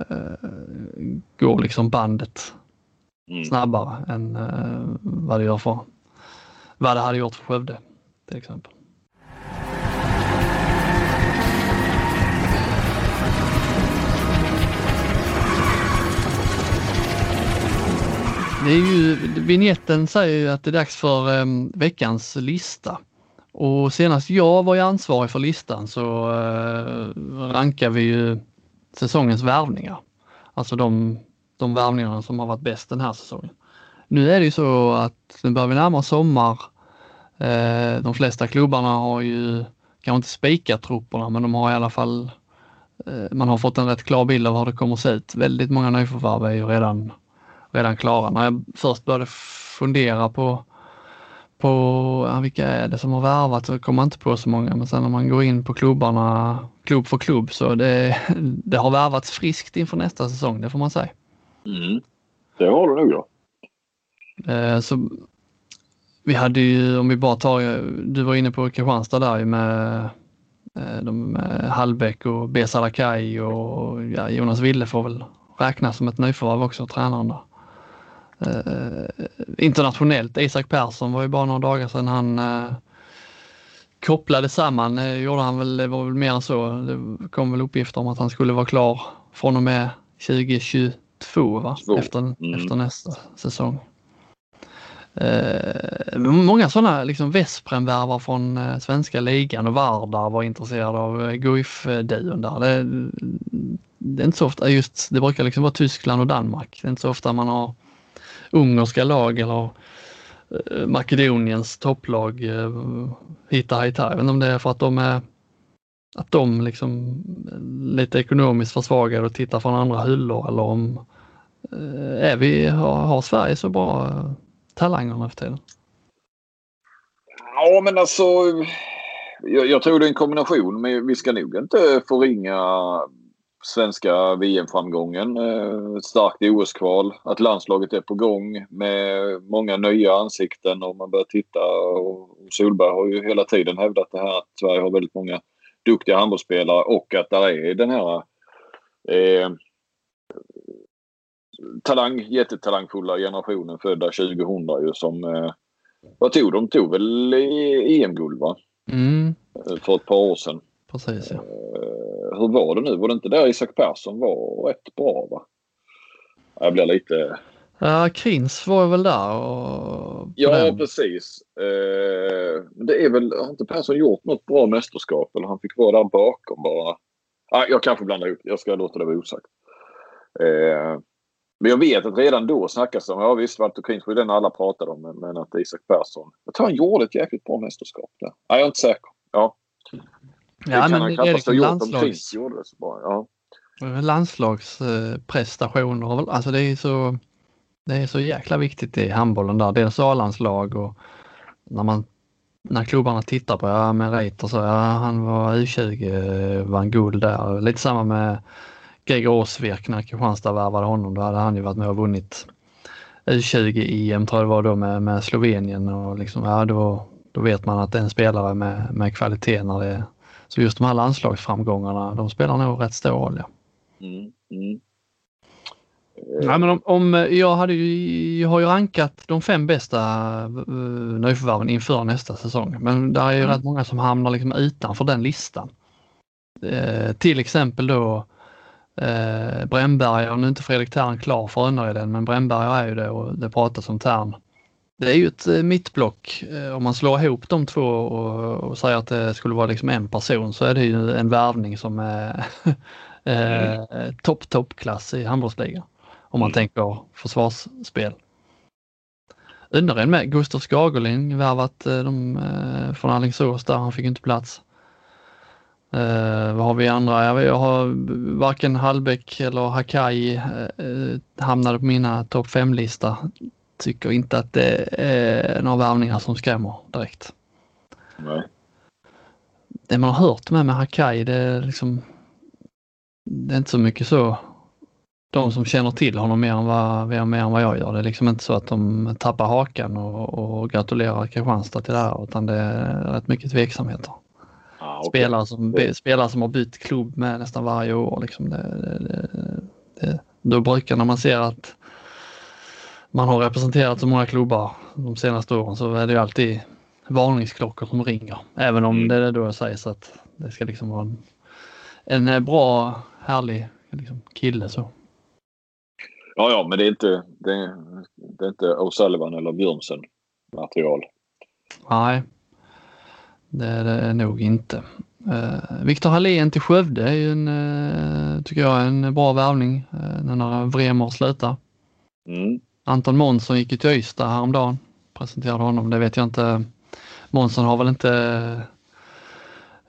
går liksom bandet mm. snabbare än äh, vad det gör för vad det hade gjort för Skövde till exempel. Det är ju, vignetten säger ju att det är dags för um, veckans lista. Och senast jag var ansvarig för listan så uh, rankar vi ju säsongens värvningar. Alltså de, de värvningarna som har varit bäst den här säsongen. Nu är det ju så att nu börjar vi närma oss sommar. Uh, de flesta klubbarna har ju kanske inte spikat trupperna men de har i alla fall uh, man har fått en rätt klar bild av hur det kommer att se ut. Väldigt många nyförvärv är ju redan redan klara. När jag först började fundera på, på ja, vilka är det som har värvat så kom man inte på så många. Men sen när man går in på klubbarna, klubb för klubb, så det, det har värvats friskt inför nästa säsong, det får man säga. Mm. Det har du nog ja. Eh, så vi hade ju, om vi bara tar, du var inne på Kristianstad där med, eh, de, med Hallbäck och Besalakai och ja, Jonas Wille får väl räknas som ett nyförvärv också, tränaren där. Eh, internationellt. Isak Persson var ju bara några dagar sedan han eh, kopplade samman, eh, gjorde han väl, det var väl mer än så. Det kom väl uppgifter om att han skulle vara klar från och med 2022 va? Efter, mm. efter nästa säsong. Eh, många sådana liksom Vesprem-värvar från eh, svenska ligan och Vardar var intresserade av eh, Guif-duon där. Det, det, är inte så ofta, just det brukar liksom vara Tyskland och Danmark. Det är inte så ofta man har ungerska lag eller eh, Makedoniens topplag eh, hittar här. Jag vet inte om det är för att de är att de liksom lite ekonomiskt försvagade och tittar från andra hyllor eller om eh, är vi, har, har Sverige så bra talanger nu för tiden? Ja men alltså jag, jag, tror det är en kombination men vi ska nog inte förringa svenska VM-framgången. Eh, starkt OS-kval. Att landslaget är på gång med många nya ansikten och man börjar titta. Och Solberg har ju hela tiden hävdat det här att Sverige har väldigt många duktiga handbollsspelare och att där är den här eh, talang, jättetalangfulla generationen födda 2000 ju som... Eh, vad tog de? tog väl EM-guld va? Mm. För ett par år sedan. Precis ja. Eh, hur var det nu? Var det inte där Isak Persson var rätt bra va? Jag blir lite... Ja, Krins var väl där och... Ja, den. precis. Eh, det är väl, har inte Persson gjort något bra mästerskap eller han fick vara där bakom bara? Ah, jag kanske blandar ihop. Jag ska låta det vara osagt. Eh, men jag vet att redan då snackas det om, ja visst Walter Krins var den alla pratade om, men att Isak Persson, jag tror han gjorde ett jäkligt bra mästerskap där. Nej, jag är inte säker. Ja. Ja, det men det är liksom landslags... gjorde så bra. Ja. Landslagsprestationer, alltså det är så det är så jäkla viktigt i handbollen där. Dels A-landslag och när man när klubbarna tittar på, ja med Reiter så, ja han var U20, vann guld där. Lite samma med Greger Osvek när Kristianstad värvade honom. Då hade han ju varit med och vunnit U20-EM tror jag det var då med, med Slovenien och liksom, ja då, då vet man att det är en spelare med, med kvalitet när det så just de här landslagsframgångarna, de spelar nog rätt stor roll. Ja. Mm, mm. Nej, men om, om, jag, hade ju, jag har ju rankat de fem bästa uh, nyförvärven inför nästa säsong. Men det är ju mm. rätt många som hamnar liksom utanför den listan. Uh, till exempel då uh, Brännberg, och nu är inte Fredrik Tern klar för Önnered men Brännberg är ju det och det pratas om Tern det är ju ett eh, mittblock. Eh, om man slår ihop de två och, och säger att det skulle vara liksom en person så är det ju en värvning som är mm. topp, toppklass i handbollsligan. Om man mm. tänker försvarsspel. Önnered med Gustav Skagerling värvat de, från Alingsås där, han fick inte plats. Uh, vad har vi andra? Jag, jag har varken Hallbäck eller Hakai uh, hamnade på mina topp 5-lista tycker inte att det är några värvningar som skrämmer direkt. Nej. Det man har hört med med Hakai det är liksom det är inte så mycket så de som känner till honom mer än vad, mer än vad jag gör. Det är liksom inte så att de tappar hakan och, och gratulerar Kristianstad till det här utan det är rätt mycket tveksamheter. Ah, okay. spelare, som, spelare som har bytt klubb med nästan varje år. Liksom det, det, det, då brukar när man ser att man har representerat så många klubbar de senaste åren så är det ju alltid varningsklockor som ringer. Även om mm. det då sägs att det ska liksom vara en, en bra, härlig liksom, kille så. Ja, ja, men det är inte, det är, det är inte O'Sullivan eller Björnsen material. Nej, det är det nog inte. Uh, Viktor Hallén till Skövde är ju en, uh, tycker jag, en bra värvning uh, när Vremer slutar. Mm. Anton Månsson gick ju till Ystad häromdagen. Presenterade honom, det vet jag inte. Månsson har väl inte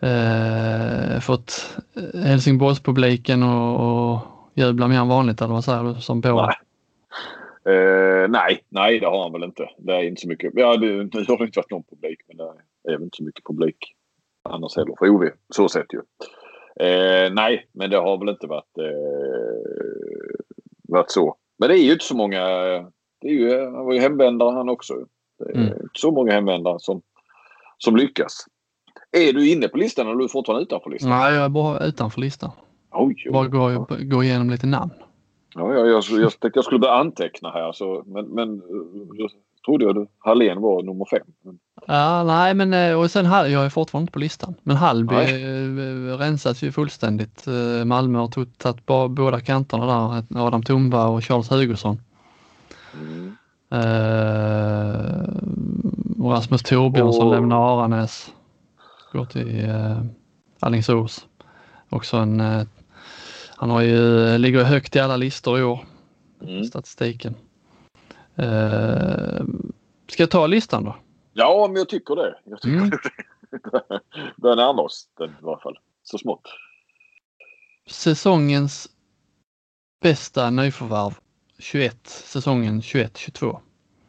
eh, fått Helsingborgspubliken och, och jubla mer än vanligt eller vad säger du som på? Nej. Uh, nej, nej det har han väl inte. Det är inte så mycket. Ja, det, nu har det inte varit någon publik men det är väl inte så mycket publik annars heller för OV. Så sett ju. Uh, nej, men det har väl inte varit, uh, varit så. Men det är ju inte så många. Det är ju, han var ju hemvändare han också. Det är mm. inte så många hemvändare som, som lyckas. Är du inne på listan eller är du fortfarande utanför listan? Nej, jag är bara utanför listan. Oj, oj. Bara gå, gå igenom lite namn. Ja, jag, jag, jag tänkte jag skulle börja anteckna här så, men, men jag trodde jag att Hallén var nummer fem. Ja, nej, men eh, och sen jag är fortfarande inte på listan. Men Hallby nej. Eh, rensas ju fullständigt. Eh, Malmö har tagit båda kanterna där, Adam Tumba och Charles Hugosson. Mm. Uh, Rasmus Torbjörnsson och... lämnar Aranäs. Går till uh, Alingsås. Också en uh, han har ju, ligger högt i alla listor i år. Mm. Statistiken. Uh, ska jag ta listan då? Ja, men jag tycker det. Jag tycker mm. det. Börjar närma oss den i varje fall. Så smått. Säsongens bästa nyförvärv 21, säsongen 21-22.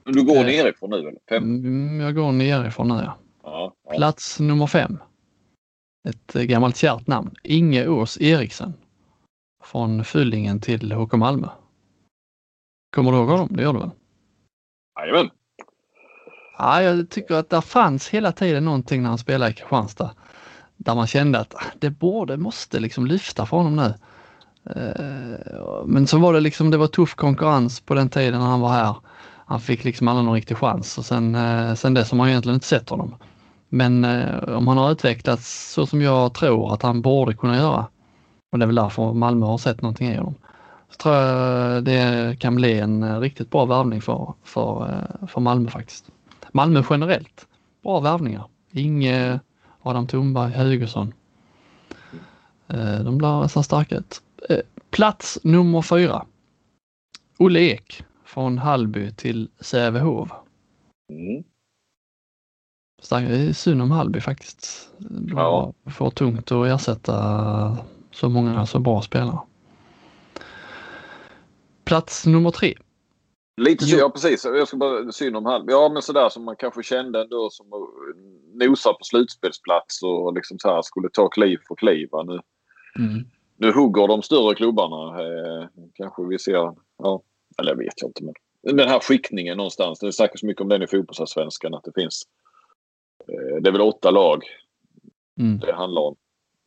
Du går uh, nerifrån nu eller? Fem? Mm, jag går nerifrån nu ja. ja, ja. Plats nummer fem. Ett gammalt kärt namn. Inge Ås Eriksen från Fyllingen till HK Malmö. Kommer du ihåg honom? Det gör du väl? Jajamän. Ja, jag tycker att det fanns hela tiden någonting när han spelade i Kristianstad där man kände att det borde, måste liksom lyfta för honom nu. Eh, men så var det liksom, det var tuff konkurrens på den tiden när han var här. Han fick liksom aldrig någon riktig chans och sen, eh, sen dess har man egentligen inte sett honom. Men eh, om han har utvecklats så som jag tror att han borde kunna göra och det är väl därför Malmö har sett någonting i honom. Så tror jag det kan bli en riktigt bra värvning för, för, för Malmö faktiskt. Malmö generellt, bra värvningar. Inge, Adam Thunberg, Hugosson. Eh, de blir så starka ut. Eh, plats nummer fyra. Olle Ek från Hallby till Sävehof. Mm. Stark, det är synd om Hallby faktiskt. De ja. får tungt att ersätta så många så bra spelare. Plats nummer tre. Lite så, ja precis. Jag ska bara synd om halv. Ja men sådär som man kanske kände ändå som nosar på slutspelsplats och liksom så här skulle ta kliv för kliv. Nu, mm. nu hugger de större klubbarna. Eh, kanske vi ser, ja, eller jag vet jag inte men den här skiktningen någonstans. Det snackas så mycket om den i fotbollsallsvenskan att det finns. Eh, det är väl åtta lag mm. det handlar om.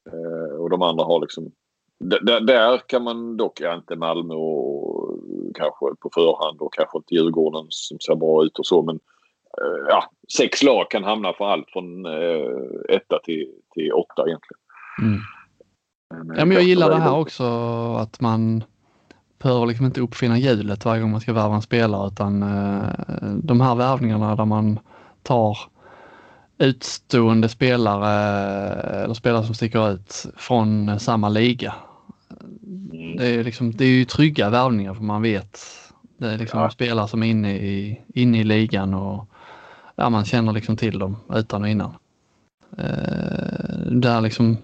Eh, och de andra har liksom... D där kan man dock, ja, inte Malmö och kanske på förhand och kanske inte Djurgården som ser bra ut och så men eh, ja, sex lag kan hamna för allt från eh, etta till, till åtta egentligen. Mm. Men, ja, men jag gillar det här också att man behöver liksom inte uppfinna hjulet varje gång man ska värva en spelare utan eh, de här värvningarna där man tar utstående spelare eller spelare som sticker ut från samma liga. Mm. Det, är liksom, det är ju trygga värvningar för man vet det är liksom ja. spelare som är inne i, inne i ligan och ja, man känner liksom till dem utan och innan. Eh, där liksom,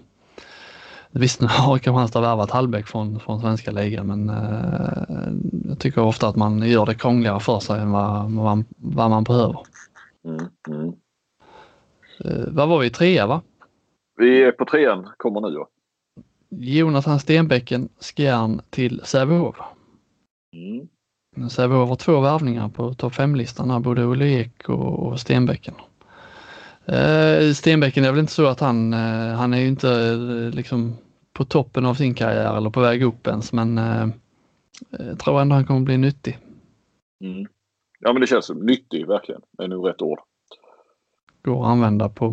visst nu har Kristianstad värvat Hallbäck från, från svenska ligan men eh, jag tycker ofta att man gör det krångligare för sig än vad, vad, man, vad man behöver. Mm. Mm. Eh, vad var vi? Trea va? Vi är på trean, kommer nu. Ja. Jonathan Stenbäcken, Skjern till Sävehof. Mm. Sävehof har två värvningar på topp 5-listan både Olle Ek och, Stenbäcken. Eh, Stenbäcken är väl inte så att han, eh, han är ju inte eh, liksom på toppen av sin karriär eller på väg upp ens men eh, jag tror ändå han kommer bli nyttig. Mm. Ja men det känns som nyttig verkligen, det är nog rätt ord går att använda på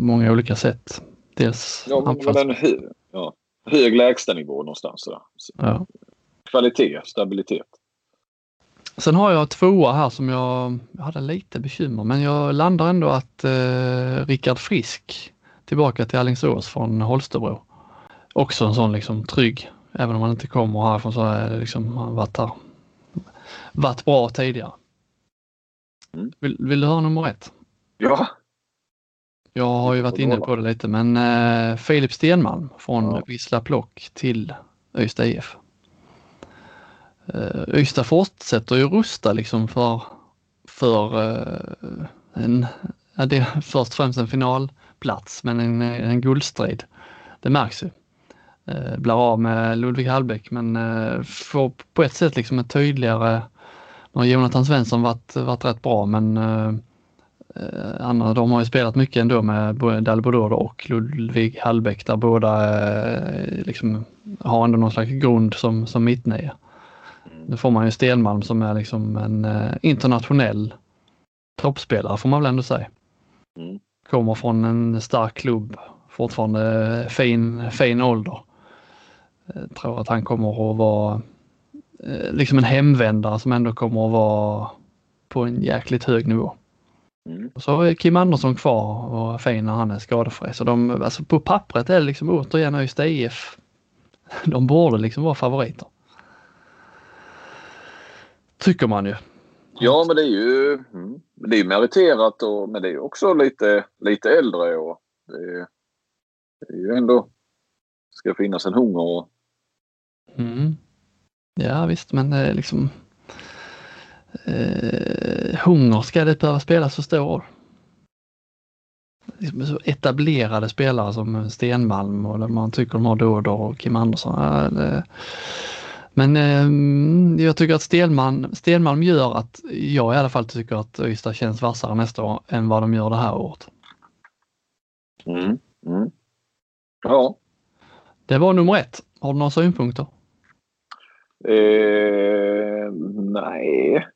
många olika sätt. Dels ja, men, men hö ja, hög lägstanivå någonstans. Där. Ja. kvalitet, stabilitet. Sen har jag tvåa här som jag, jag hade lite bekymmer men jag landar ändå att eh, Rickard Frisk tillbaka till Alingsås från Holstebro. Också en sån liksom trygg, även om han inte kommer härifrån så är det liksom, han varit här. Varit bra tidigare. Mm. Vill, vill du höra nummer ett? Ja. Jag har ju varit inne på det lite men eh, Filip Stenmalm från Ja. Vissla Plock till Ystad IF. Eh, Ystad fortsätter ju rusta liksom för, för eh, en, ja, det är först och främst en finalplats men en, en guldstrid. Det märks ju. Eh, blir av med Ludvig Hallbäck men eh, får på ett sätt liksom ett tydligare, nu har Jonathan Svensson varit, varit rätt bra men eh, Andra, de har ju spelat mycket ändå med både och Ludvig Hallbäck där båda eh, liksom har ändå någon slags grund som, som mittnia. Nu får man ju Stenmalm som är liksom en eh, internationell toppspelare får man väl ändå säga. Mm. Kommer från en stark klubb, fortfarande fin, fin ålder. Jag tror att han kommer att vara eh, liksom en hemvändare som ändå kommer att vara på en jäkligt hög nivå. Mm. Och så är Kim Andersson kvar och fin när han är skadefri. Så de, alltså på pappret är det liksom återigen Ystad IF. De borde liksom vara favoriter. Tycker man ju. Ja, men det är ju mm, det är meriterat och, men det är också lite, lite äldre och det är, det är ju ändå ska finnas en hunger. Och, Mm. Ja visst men det är liksom eh, hunger ska det behöva spela så stor roll. Liksom så etablerade spelare som Stenmalm och man tycker de har Dodor och Kim Andersson. Ja, det, men eh, jag tycker att Stenmalm, Stenmalm gör att jag i alla fall tycker att Ystad känns vassare nästa år än vad de gör det här året. mm, mm. Ja, Det var nummer ett. Har du några synpunkter? eh, nej.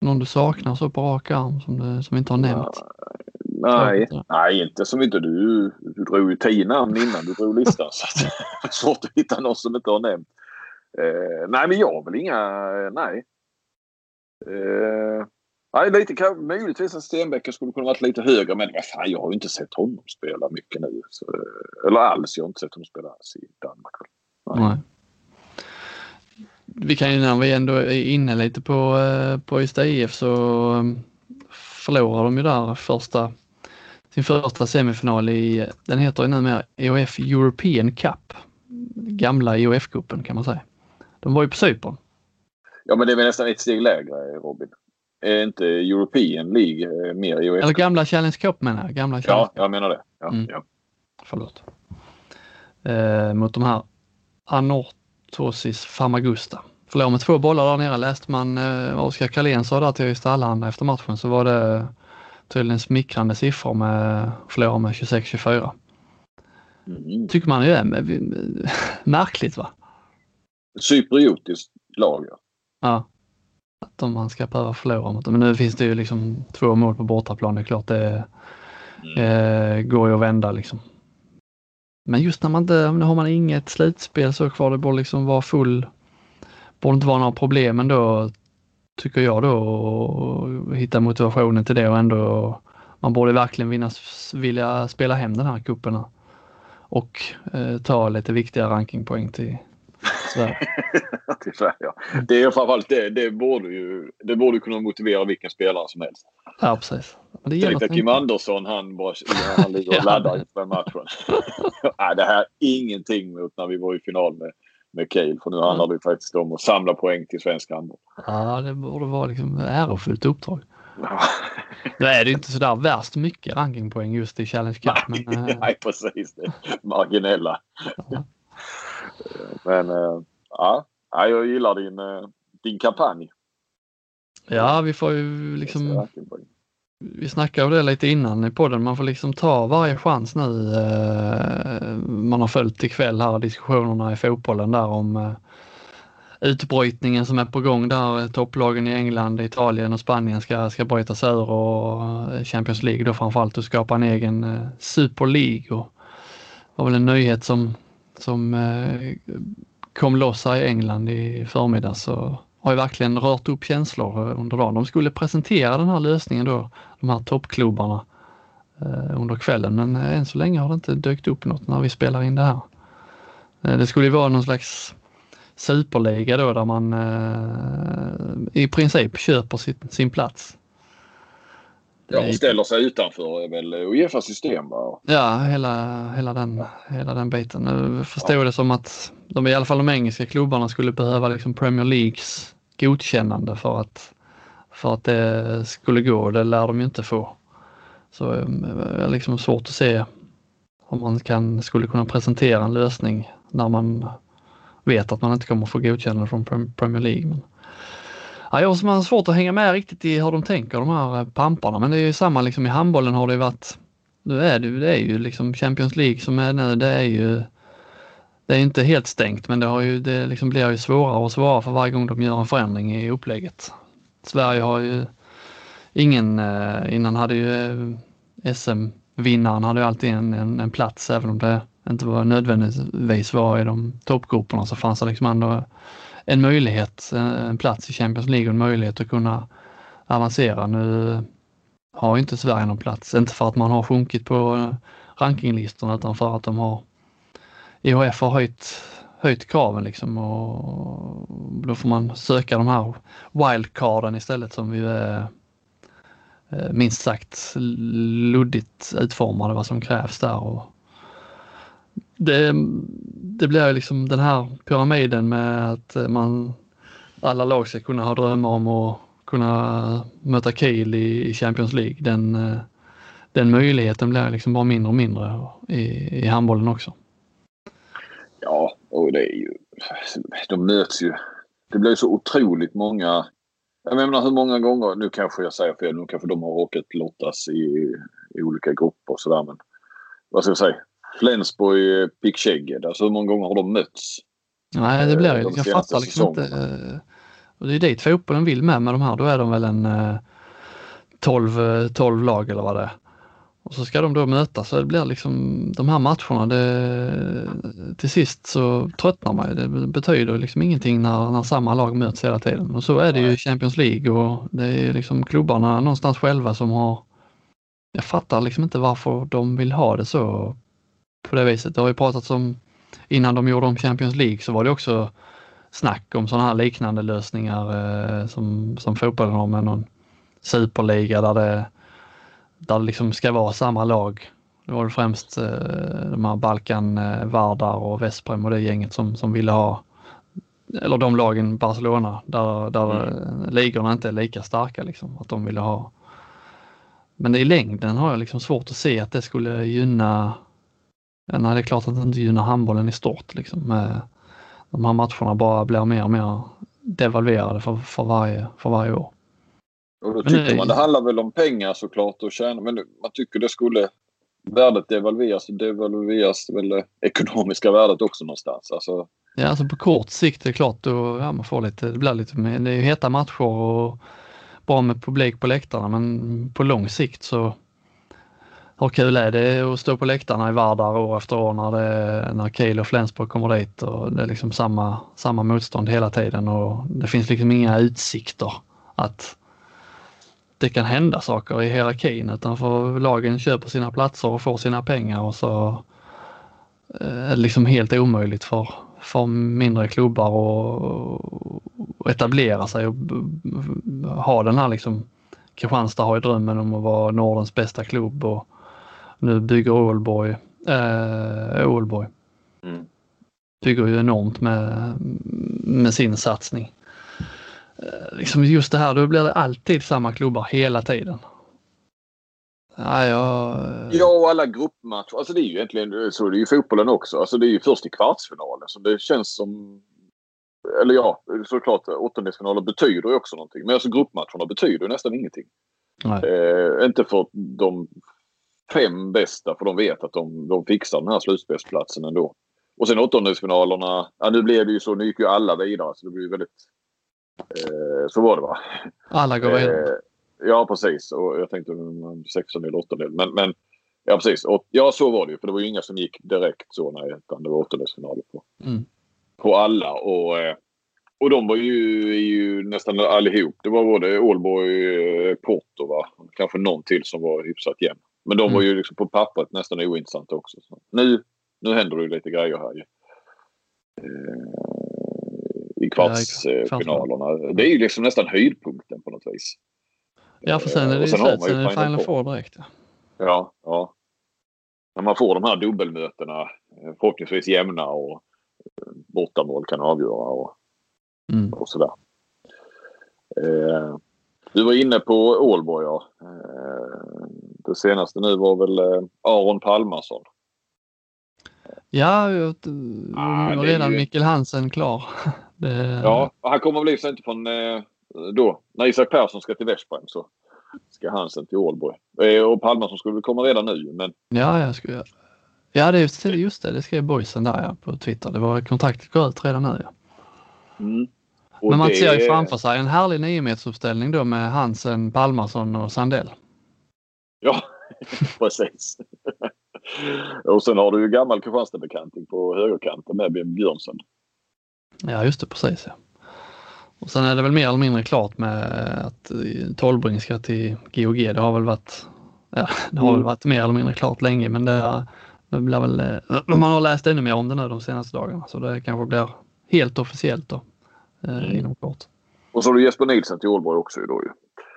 Någon du saknar så på rak arm som du som vi inte har nämnt? Nej, inte. nej, inte som inte du. Du drog ju tio namn innan du drog listan. så att det är svårt att hitta någon som inte har nämnt. Eh, nej, men jag har väl inga... Nej. Eh, nej, lite kan, möjligtvis att Stenbecker skulle kunna varit lite högre. Men vad fan, jag har ju inte sett honom spela mycket nu. Så, eh, eller alls. Jag har inte sett honom spela alls i Danmark. Nej. Vi kan ju när vi ändå är inne lite på, eh, på Ystad IF så eh, förlorar de ju där första, sin första semifinal i, den heter ju numera EOF European Cup. Gamla EOF-cupen kan man säga. De var ju på Cypern. Ja, men det är väl nästan ett steg lägre, Robin. Är inte European League eh, mer EOF? Eller gamla Challenge Cup menar jag. Gamla Challenge Ja, jag menar det. Ja, Mm. ja. förlåt. Eh, mot de här Anorthosis Famagusta. Förlorade med två bollar där nere läste man eh, Oskar Karlén sa där till Ystad Allehanda efter matchen så var det tydligen smickrande siffror med förlora med 26-24. Mm. Tycker man ju är märkligt va? Cypriotiskt lag, ja. Ja. Att om man ska behöva förlora mot dem. Men nu finns det ju liksom två mål på bortaplan. Det är klart det eh, går ju att vända liksom. Men just när man inte, nu har man inget slutspel så kvar, det borde liksom vara full, borde inte vara några problem ändå, tycker jag då, och hitta motivationen till det och ändå, man borde verkligen vinna, vilja spela hem den här cupen och eh, ta lite viktiga rankingpoäng till till Sverige, ja. Det är framförallt det. Det borde ju det borde kunna motivera vilken spelare som helst. Ja, precis. Men det Tänk dig Kim Andersson, han, bara, han ligger och laddar inför matchen. Nej, det här är ingenting mot när vi var i final med, med Cale. För nu handlar det faktiskt om att samla poäng till svensk handboll. Ja, det borde vara liksom ärofullt uppdrag. Nu är det inte sådär värst mycket rankingpoäng just i Challenge Cup, men eh, Nej, precis. Det marginella. Ja. Men äh, ja, Ja, jag gillar din, äh, din kampanj. ja, vi får ju liksom vi snackade om det lite innan i podden. Man får liksom ta varje chans nu. eh, Man har följt ikväll här diskussionerna i fotbollen där om eh, utbrytningen som är på gång där. Topplagen i England, Italien och Spanien ska, ska bryta sig ur och eh, Champions League då framförallt och skapa en egen eh, Super League. Och det var väl en nyhet som, som eh, kom loss här i England i förmiddags så har ju verkligen rört upp känslor under dagen. De skulle presentera den här lösningen då, de här toppklubbarna eh, under kvällen men eh, än så länge har det inte dykt upp något när vi spelar in det här. Det skulle ju vara någon slags superliga då där man eh, i princip köper sin plats. Ja, och ställer sig utanför är väl Uefas system va? Ja, hela, hela, den, hela den biten. Nu förstår ja. det som att de, i alla fall de engelska klubbarna skulle behöva liksom Premier Leagues godkännande för att, för att det skulle gå. Det lär de ju inte få. Så eh, det är liksom svårt att se om man kan, skulle kunna presentera en lösning när man vet att man inte kommer få godkännande från Premier League. Men, ja, jag har svårt att hänga med riktigt i hur de tänker de här eh, pamparna. Men det är ju samma liksom i handbollen har det varit. Nu är det, det är ju liksom Champions League som är nu, det är ju det är inte helt stängt men det, har ju, det liksom blir ju svårare och svårare för varje gång de gör en förändring i upplägget. Sverige har ju ingen, eh, innan hade ju eh, SM-vinnaren hade ju alltid en, en, en plats. Även om det inte var nödvändigtvis var i de toppgrupperna så fanns det liksom ändå en möjlighet, en plats i Champions League och en möjlighet att kunna avancera. Nu har inte Sverige någon plats, inte för att man har sjunkit på rankinglistorna utan för att de har IHF har höjt, höjt kraven liksom och då får man söka de här wildcarden istället som ju är eh, minst sagt luddigt utformade vad som krävs där. Och det, det blir liksom den här pyramiden med att man alla lag ska kunna ha drömmar om att kunna möta Kiel i, Champions League. Den, den möjligheten blir liksom bara mindre och mindre i, i handbollen också. Ja, och det är ju... De möts ju. Det blir så otroligt många... Jag menar hur många gånger, nu kanske jag säger fel, nu kanske de har råkat lottas i, i olika grupper och sådär men vad ska jag säga? Flensburg, Picksheged, alltså hur många gånger har de mötts? Nej, det blir ju. De jag fattar liksom inte. Eh, och det är dit fotbollen vill med med de här. Då är de väl en 12, 12 eh, lag eller vad det är. Och så ska de då mötas så det blir liksom de här matcherna, det, till sist så tröttnar man ju. Det betyder liksom ingenting när, när samma lag möts hela tiden. Och så är det ju i Champions League och det är liksom klubbarna någonstans själva som har jag fattar liksom inte varför de vill ha det så på det viset. Det har ju pratats om innan de gjorde om Champions League så var det också snack om sådana här liknande lösningar eh, som, som fotbollen har med någon superliga där det, där det liksom ska vara samma lag. Det var främst eh, de här Balkan, eh, Vardar och Vesprem och det gänget som, som ville ha, eller de lagen Barcelona där, där mm. ligorna inte är lika starka liksom, att de ville ha. Men i längden har jag liksom svårt att se att det skulle gynna Nej, det är klart att det inte gynnar handbollen i stort. Liksom. De här matcherna bara blir mer och mer devalverade för, för, varje, för varje år. Och då tycker det, man det handlar väl om pengar såklart och tjäna, men man tycker det skulle värdet devalveras devalveras väl det ekonomiska värdet också någonstans. Alltså... Ja, alltså på kort sikt är det klart då, ja, man får lite, det blir lite, det är ju heta matcher och bra med publik på läktarna men på lång sikt så hur kul är det att stå på läktarna i Vardar år efter år när, det, när Kiel och Flensburg kommer dit och det är liksom samma, samma motstånd hela tiden och det finns liksom inga utsikter att det kan hända saker i hierarkin utan för lagen köper sina platser och får sina pengar och så eh, är det liksom helt omöjligt för, för mindre klubbar att etablera sig och ha den här liksom Kristianstad har ju drömmen om att vara Nordens bästa klubb och nu bygger Ålborg, äh, Ålborg. Mm. Bygger ju enormt med, med sin satsning. Äh, liksom just det här, då blir det alltid samma klubbar hela tiden. Ja, jag... ja, och alla gruppmatcher. Alltså det är ju egentligen så. Det är ju fotbollen också. Alltså det är ju först i kvartsfinalen som det känns som... Eller ja, såklart åttondelsfinaler betyder ju också någonting. Men alltså gruppmatcherna betyder nästan ingenting. Eh, inte för de fem bästa för de vet att de, de fixar den här slutspelsplatsen ändå. Och sen åttondelsfinalerna, ja nu blev det ju så, nu gick ju alla vidare så det blir väldigt... Eh, så var det va? Alla går vidare. Eh, ja precis och jag tänkte sextondel, åttondel men, men ja precis. Och, ja så var det ju för det var ju inga som gick direkt så nej utan det var åttondelsfinaler på. Mm. på alla. Och, eh, och de var ju, ju nästan allihop. Det var både Ålborg, eh, Porto va? Kanske någon till som var hyfsat jämn. Men de var Mm. ju liksom på pappret nästan ointressanta också. Så nu, nu händer det ju lite grejer här ju. Eh, I kvartsfinalerna. Det är ju liksom nästan höjdpunkten på något vis. Ja, för sen är det Och ju sen slut. Sen är det Final Four. Direkt. Ja. Ja, ja. När man får de här dubbelmötena, eh, förhoppningsvis jämna och eh, bortamål kan avgöra och, Mm. och sådär. Eh, du var inne på Ålborg ja. Eh, det senaste nu var väl eh, Aron Palmarsson. Ja, jag, Ah, var redan ju- Mikkel Hansen klar. Det, Ja, han kommer väl inte från eh, då. När Isak Persson ska till Veszprem så ska han sen till Ålborg. Eh, och Palmarsson skulle väl komma redan nu men ja, jag skulle, ja det är just, just det. Det skrev boysen där ja, på Twitter. Det var kontraktet går ut redan nu. Ja. mm. Men man det- ser ju framför sig en härlig niometersuppställning då med Hansen, Palmarsson och Sandell. Ja, precis. och sen har du ju gammal Kristianstadbekanting på högerkanten med Björn Björnsson. Ja, just det, precis. Ja. Och sen är det väl mer eller mindre klart med att Tolbring ska till GOG. Det har väl varit, ja, det har väl Mm. varit mer eller mindre klart länge, men det, det blir väl, eh, man har läst ännu mer om det nu de senaste dagarna, så det kanske blir helt officiellt då eh, Mm. inom kort. Och så har du Jesper Nilsson till Ålborg också då ju.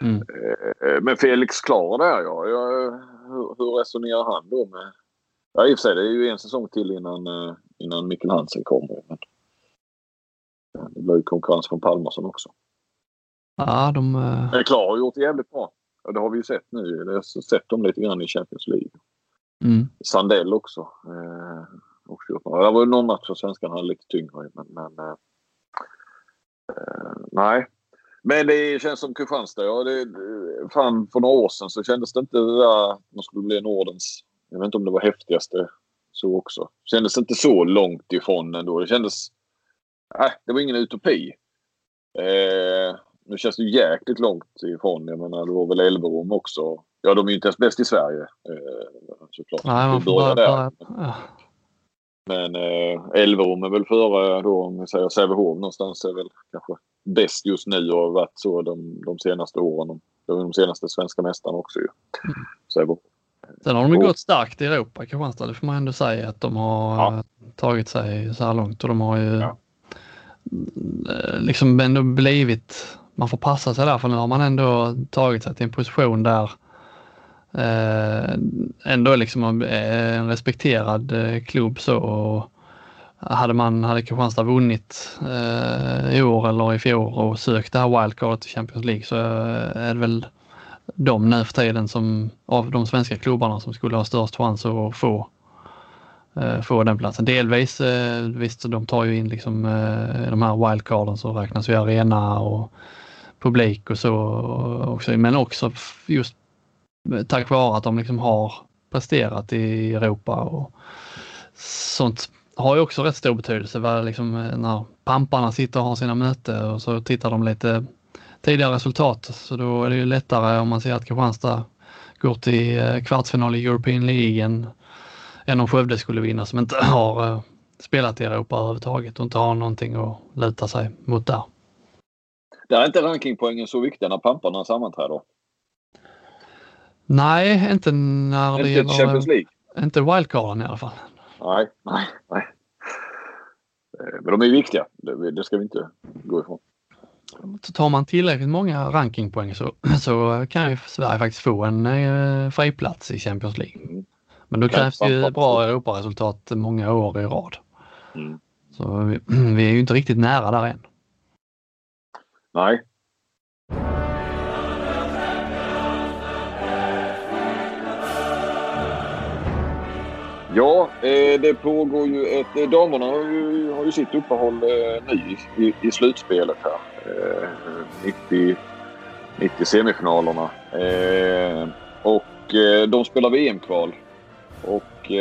Mm. Eh, Men Felix Klar där ja. ja hur, hur resonerar han då med... Ja i och för sig det är ju en säsong till innan, eh, innan Mikkel Hansen kommer. Men det blir ju konkurrens från Palmarsson också. Ja, de, eh, Men Klar har gjort det jävligt bra. Det har vi ju sett nu. Jag har sett dem lite grann i Champions League. mm. Sandell också. Eh, också gjort. Det var ju någon match som svenskarna hade lite tyngre. Men, men eh, nej. Men det känns som Kristianstad. Ja, det, det- fan, för några år sedan så kändes det inte det där att man skulle bli Nordens... Jag vet inte om det var häftigaste så också. Kändes inte så långt ifrån ändå. Det kändes... Nej, det var ingen utopi. Eh, nu känns det jäkligt långt ifrån. Jag menar, det var väl Elverum också. Ja, de är ju inte ens bäst i Sverige. Eh, såklart. nej, man får börja, där. ja. Men eh, Elverum är väl före då om vi säger Sävehof någonstans är väl kanske bäst just nu och har varit så de, de senaste åren. De, de senaste svenska mästarna också ju. Mm. Sävehof. Sen har de ju gått starkt i Europa, Kristianstad. Det får man ändå säga att de har Ja. eh, tagit sig så här långt och de har ju Ja. eh, liksom ändå blivit, man får passa sig där för nu har man ändå tagit sig till en position där eh, ändå liksom är en respekterad eh, klubb så. Och hade man, hade Kristianstad vunnit eh, i år eller i fjol och sökt det här wildcardet till Champions League så eh, är det väl de nu för tiden som av de svenska klubbarna som skulle ha störst chans att få, eh, få den platsen. Delvis, eh, visst de tar ju in liksom eh, de här wildcarden så räknas ju arena och publik och så också. Men också just tack vare att de liksom har presterat i Europa och sånt har ju också rätt stor betydelse. Vad liksom, eh, när pamparna sitter och har sina möten och så tittar de lite tidigare resultat så då är det ju lättare om man ser att Kristianstad går till eh, kvartsfinal i European League än, än om Skövde skulle vinna som inte har eh, spelat i Europa överhuvudtaget och inte har någonting att luta sig mot där. Där är inte rankingpoängen så viktiga när pamparna sammanträder. Nej, inte när det Inte i Champions gäller, League. inte wildcarden i alla fall. Nej, nej, nej. Eh, Men de är viktiga. Det, ska vi inte gå ifrån. Tar man tillräckligt många rankingpoäng så, så kan ju Sverige faktiskt få en eh, friplats i Champions League. Mm. Men då krävs det ju bra Europaresultat många år i rad. Mm. Så vi, vi är ju inte riktigt nära där än. Nej. Ja, eh, det pågår ju ett... eh, Damerna har ju, har ju sitt uppehåll eh, nu i, i, slutspelet här. Eh, mitt, i, mitt i semifinalerna. Och de spelar VM-kval. Och...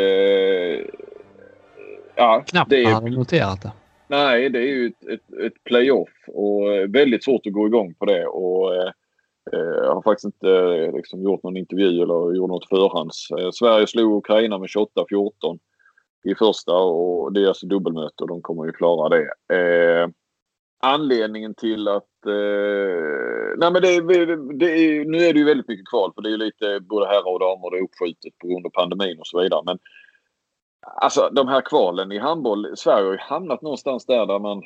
Ja, Knappt det är, noterat det. Nej, det är ju ett, ett, ett playoff och väldigt svårt att gå igång på det. Och, Eh, jag har faktiskt inte eh, liksom, gjort någon intervju eller gjort något förhands. Eh, Sverige slog Ukraina med 28-14. i första och det är alltså dubbelmöte och de kommer ju klara det. Eh, anledningen till att... Eh, nej men det, det är, nu är det ju väldigt mycket kval för det är ju lite både herrar och damer det är uppskjutet på grund av pandemin och så vidare. Men alltså de här kvalen i handboll, Sverige har ju hamnat någonstans där där man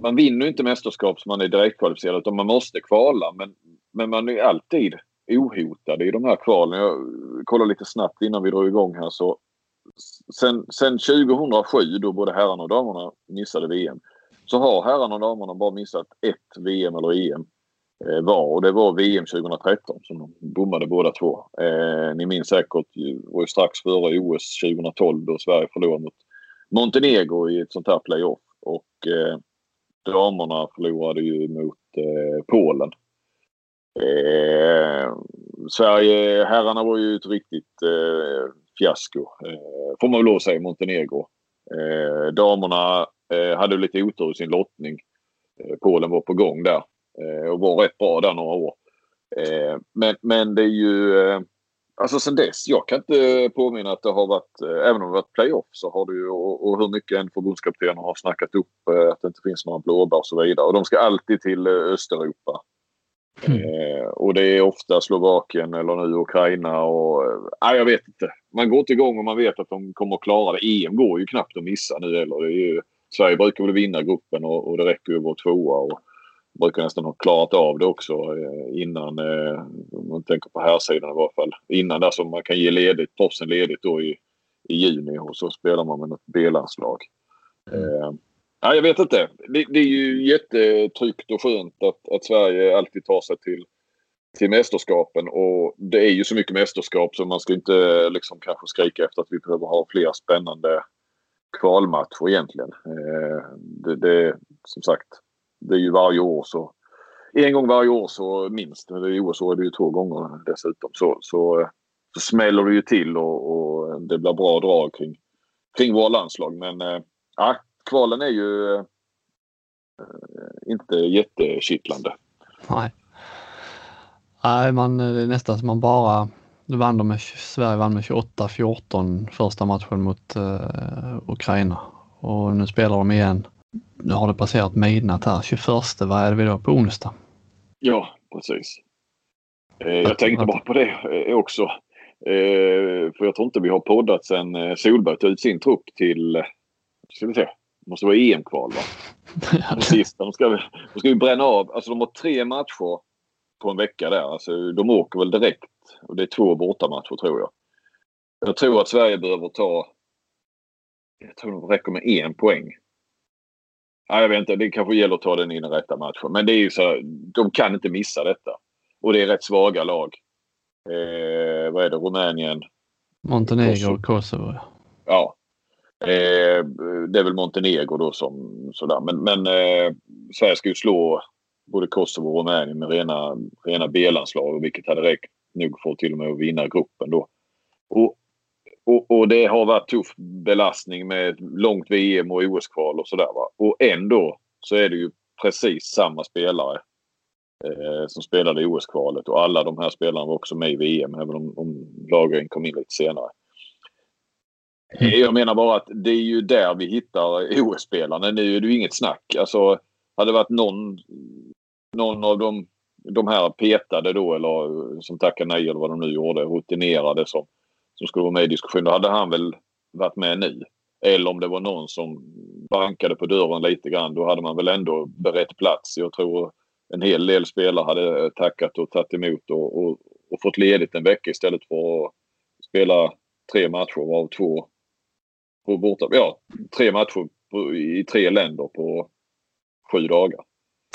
man vinner inte mästerskap som man är direktkvalificerad utan man måste kvala. Men, men man är alltid ohotad i de här kvalen. Jag kollar lite snabbt innan vi drar igång här så sen, sen 2007 då både herrarna och damerna missade VM så har herrarna och damerna bara missat ett VM eller EM eh, var och det var VM 2013 som de bommade båda två. Eh, ni minns säkert, det var ju strax före OS 2012 då Sverige förlorade mot Montenegro i ett sånt här playoff. Och eh, damerna förlorade ju mot eh, Polen. Eh, Sverige, herrarna var ju ett riktigt eh, fiasko. Eh, får man väl lov att säga, Montenegro. Eh, damerna eh, hade lite otur i sin lottning. Eh, Polen var på gång där eh, och var rätt bra där några år. Eh, men, men det är ju eh, Alltså sen dess, jag kan inte påminna att det har varit, eh, även om det varit playoff så har det ju och, och hur mycket en förbundskapten har snackat upp eh, att det inte finns några blåbär och så vidare. Och de ska alltid till Östeuropa. Mm. Eh, och det är ofta Slovakien eller nu Ukraina och... Eh, jag vet inte. Man går inte igång och man vet att de kommer att klara det. EM går ju knappt att missa nu eller. Det är ju, Sverige brukar väl vinna gruppen och, och det räcker ju att vara tvåa. Och brukar nästan ha klarat av det också eh, innan, eh, om man tänker på här sidan i varje fall. Innan där som man kan ge ledigt, proffsen ledigt då i, i juni och så spelar man med något B-landslag. Mm. Eh, Ja, jag vet inte. Det, det, är ju jättetryggt och skönt att, att Sverige alltid tar sig till, till mästerskapen. Och det är ju så mycket mästerskap så man ska inte liksom kanske skrika efter att vi behöver ha fler spännande kvalmatcher egentligen. Eh, det, det, som sagt, det är ju varje år så en gång varje år så minst. I OS är det ju två gånger dessutom. Så, så, så smäller det ju till och, och det blir bra drag kring, kring våra landslag. Men äh, kvalen är ju eh, inte jättekittlande. Nej. Nej, man, det är nästan som man bara... Vann med, Sverige vann med 28-14 första matchen mot uh, Ukraina och nu spelar de igen. Nu har det passerat midnatt här. 21, vad är det vi då? På onsdag? Ja, precis. Eh, jag tänkte bara på det eh, också. Eh, för jag tror inte vi har poddat sen eh, Solberg tog ut sin trupp till, ska vi se, det måste vara EM-kval va? De sista. De ska, de ska ju bränna av. Alltså de har tre matcher på en vecka där. Alltså de åker väl direkt. Och det är två bortamatcher tror jag. Jag tror att Sverige behöver ta... Jag tror det räcker med en poäng. Ja, jag vet inte, det kanske gäller att ta den i den rätta matchen. Men det är ju så de kan inte missa detta. Och det är rätt svaga lag. Eh, vad är det, Rumänien? Montenegro och Kosovo. Ja. Eh, det är väl Montenegro då som sådär. Men, men eh, Sverige ska ju slå både Kosovo och Rumänien med rena, rena B-landslag vilket hade räckt nog för till och med att vinna gruppen då. Och, och, och, det har varit tuff belastning med långt VM och OS-kval och sådär. Och ändå så är det ju precis samma spelare eh, som spelade i OS-kvalet och alla de här spelarna var också med i VM även om, om Lagergren kom in lite senare. Mm. Eh, jag menar bara att det är ju där vi hittar OS-spelarna. Nu är det ju inget snack. Alltså, hade det varit någon, någon av de, de här petade då eller eh, som tackade nej eller vad de nu gjorde, rutinerade som, som skulle vara med i diskussionen. Då hade han väl varit med nu. Eller om det var någon som bankade på dörren lite grann. Då hade man väl ändå berett plats. Jag tror en hel del spelare hade tackat och tagit emot och, och, och fått ledigt en vecka istället för att spela tre matcher av två på borta, ja, tre matcher i tre länder på sju dagar.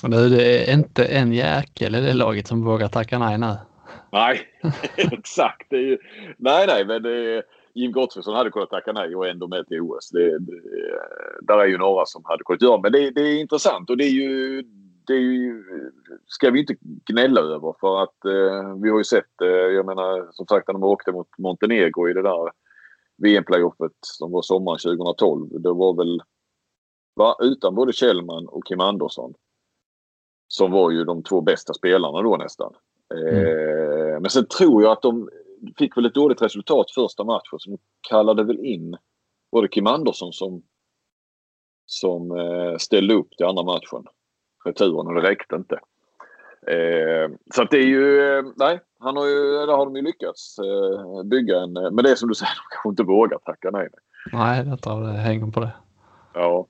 Nu, det är inte en jäkel i det laget som vågar tacka nej nu. Nej, exakt. Det är ju, nej, nej, men det Jim Gottfridsson hade kunnat tacka nej och ändå med till OS. Det, det, där är ju några som hade kunnat göra men det, det är intressant och det är ju det är ju, ska vi inte gnälla över för att eh, vi har ju sett, eh, jag menar som sagt när de åkte mot Montenegro i det där VM-playoffet som var sommaren 2012. Det var väl va, utan både Kjellman och Kim Andersson. Som var ju de två bästa spelarna då nästan. Mm. Eh, men sen tror jag att de fick väl ett dåligt resultat första matchen så de kallade väl in det Kim Andersson som, som eh, ställde upp till andra matchen. Returen och det räckte inte. Eh, så att det är ju, eh, nej, han har ju, där har de ju lyckats eh, bygga en, men det är som du säger, de kanske inte vågar tacka nej. Nej, jag tror det hänger på det. Ja.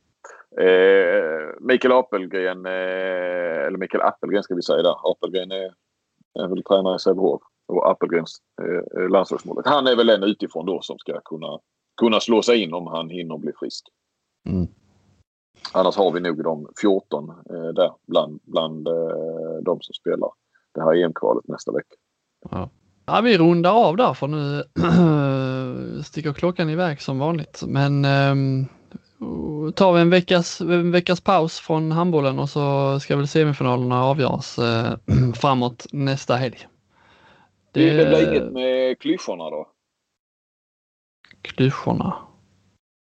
Eh, Mikael Apelgren, eh, eller Mikael Appelgren ska vi säga där. Apelgren är, är väl tränare i Sävehof och Appelgrens eh, landslagsmålet. Han är väl en utifrån då som ska kunna, kunna slå sig in om han hinner bli frisk. Mm. Annars har vi nog de 14 eh, där bland, bland eh, de som spelar det här EM-kvalet nästa vecka. Ja. ja. vi rundar av där för nu sticker klockan iväg som vanligt. Men eh, tar vi en veckas, en veckas paus från handbollen och så ska väl semifinalerna avgöras eh, framåt nästa helg. Det, det blir inget med klyschorna då? Klyschorna?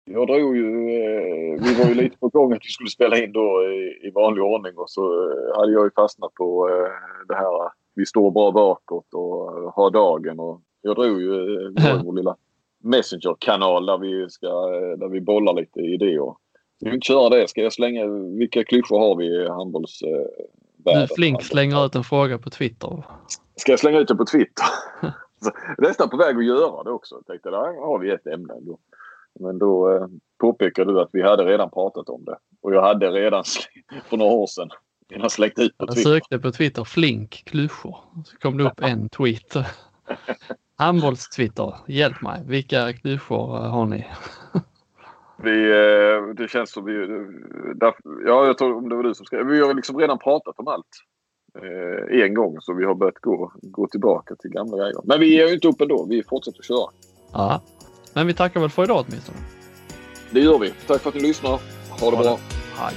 Jag drog ju, eh, vi var ju lite på gång att vi skulle spela in då i, vanlig ordning och så eh, hade jag ju fastnat på eh, det här vi står bra bakåt och har dagen och jag drog ju vår lilla Messenger-kanal där vi, ska, där vi bollar lite idéer. Vi vill inte köra det. Ska jag slänga, vilka klyschor har vi i handbollsvärlden? Flink slänger ut en fråga på Twitter. Ska jag slänga ut det på Twitter? Nästan på väg att göra det också. Jag tänkte, där har vi ett ämne. Då. Men då eh, påpekade du att vi hade redan pratat om det. Och jag hade redan för några år sedan innan släckt ut på Twitter. Jag sökte på Twitter flink klyschor. Så kom det upp en tweet. Handbolls-Twitter, hjälp mig. Vilka klyschor eh, har ni? vi, eh, det känns som vi... Där, ja, jag tror om det var du som skrev. Vi har liksom redan pratat om allt eh, en gång så vi har börjat gå, gå tillbaka till gamla grejer. Men vi är ju inte uppe då. Vi fortsätter att köra. Ja, men vi tackar väl för idag åtminstone. Det gör vi. Tack för att ni lyssnar. Ha det ha bra. Det. Hej.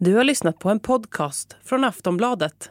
Du har lyssnat på en podcast från Aftonbladet.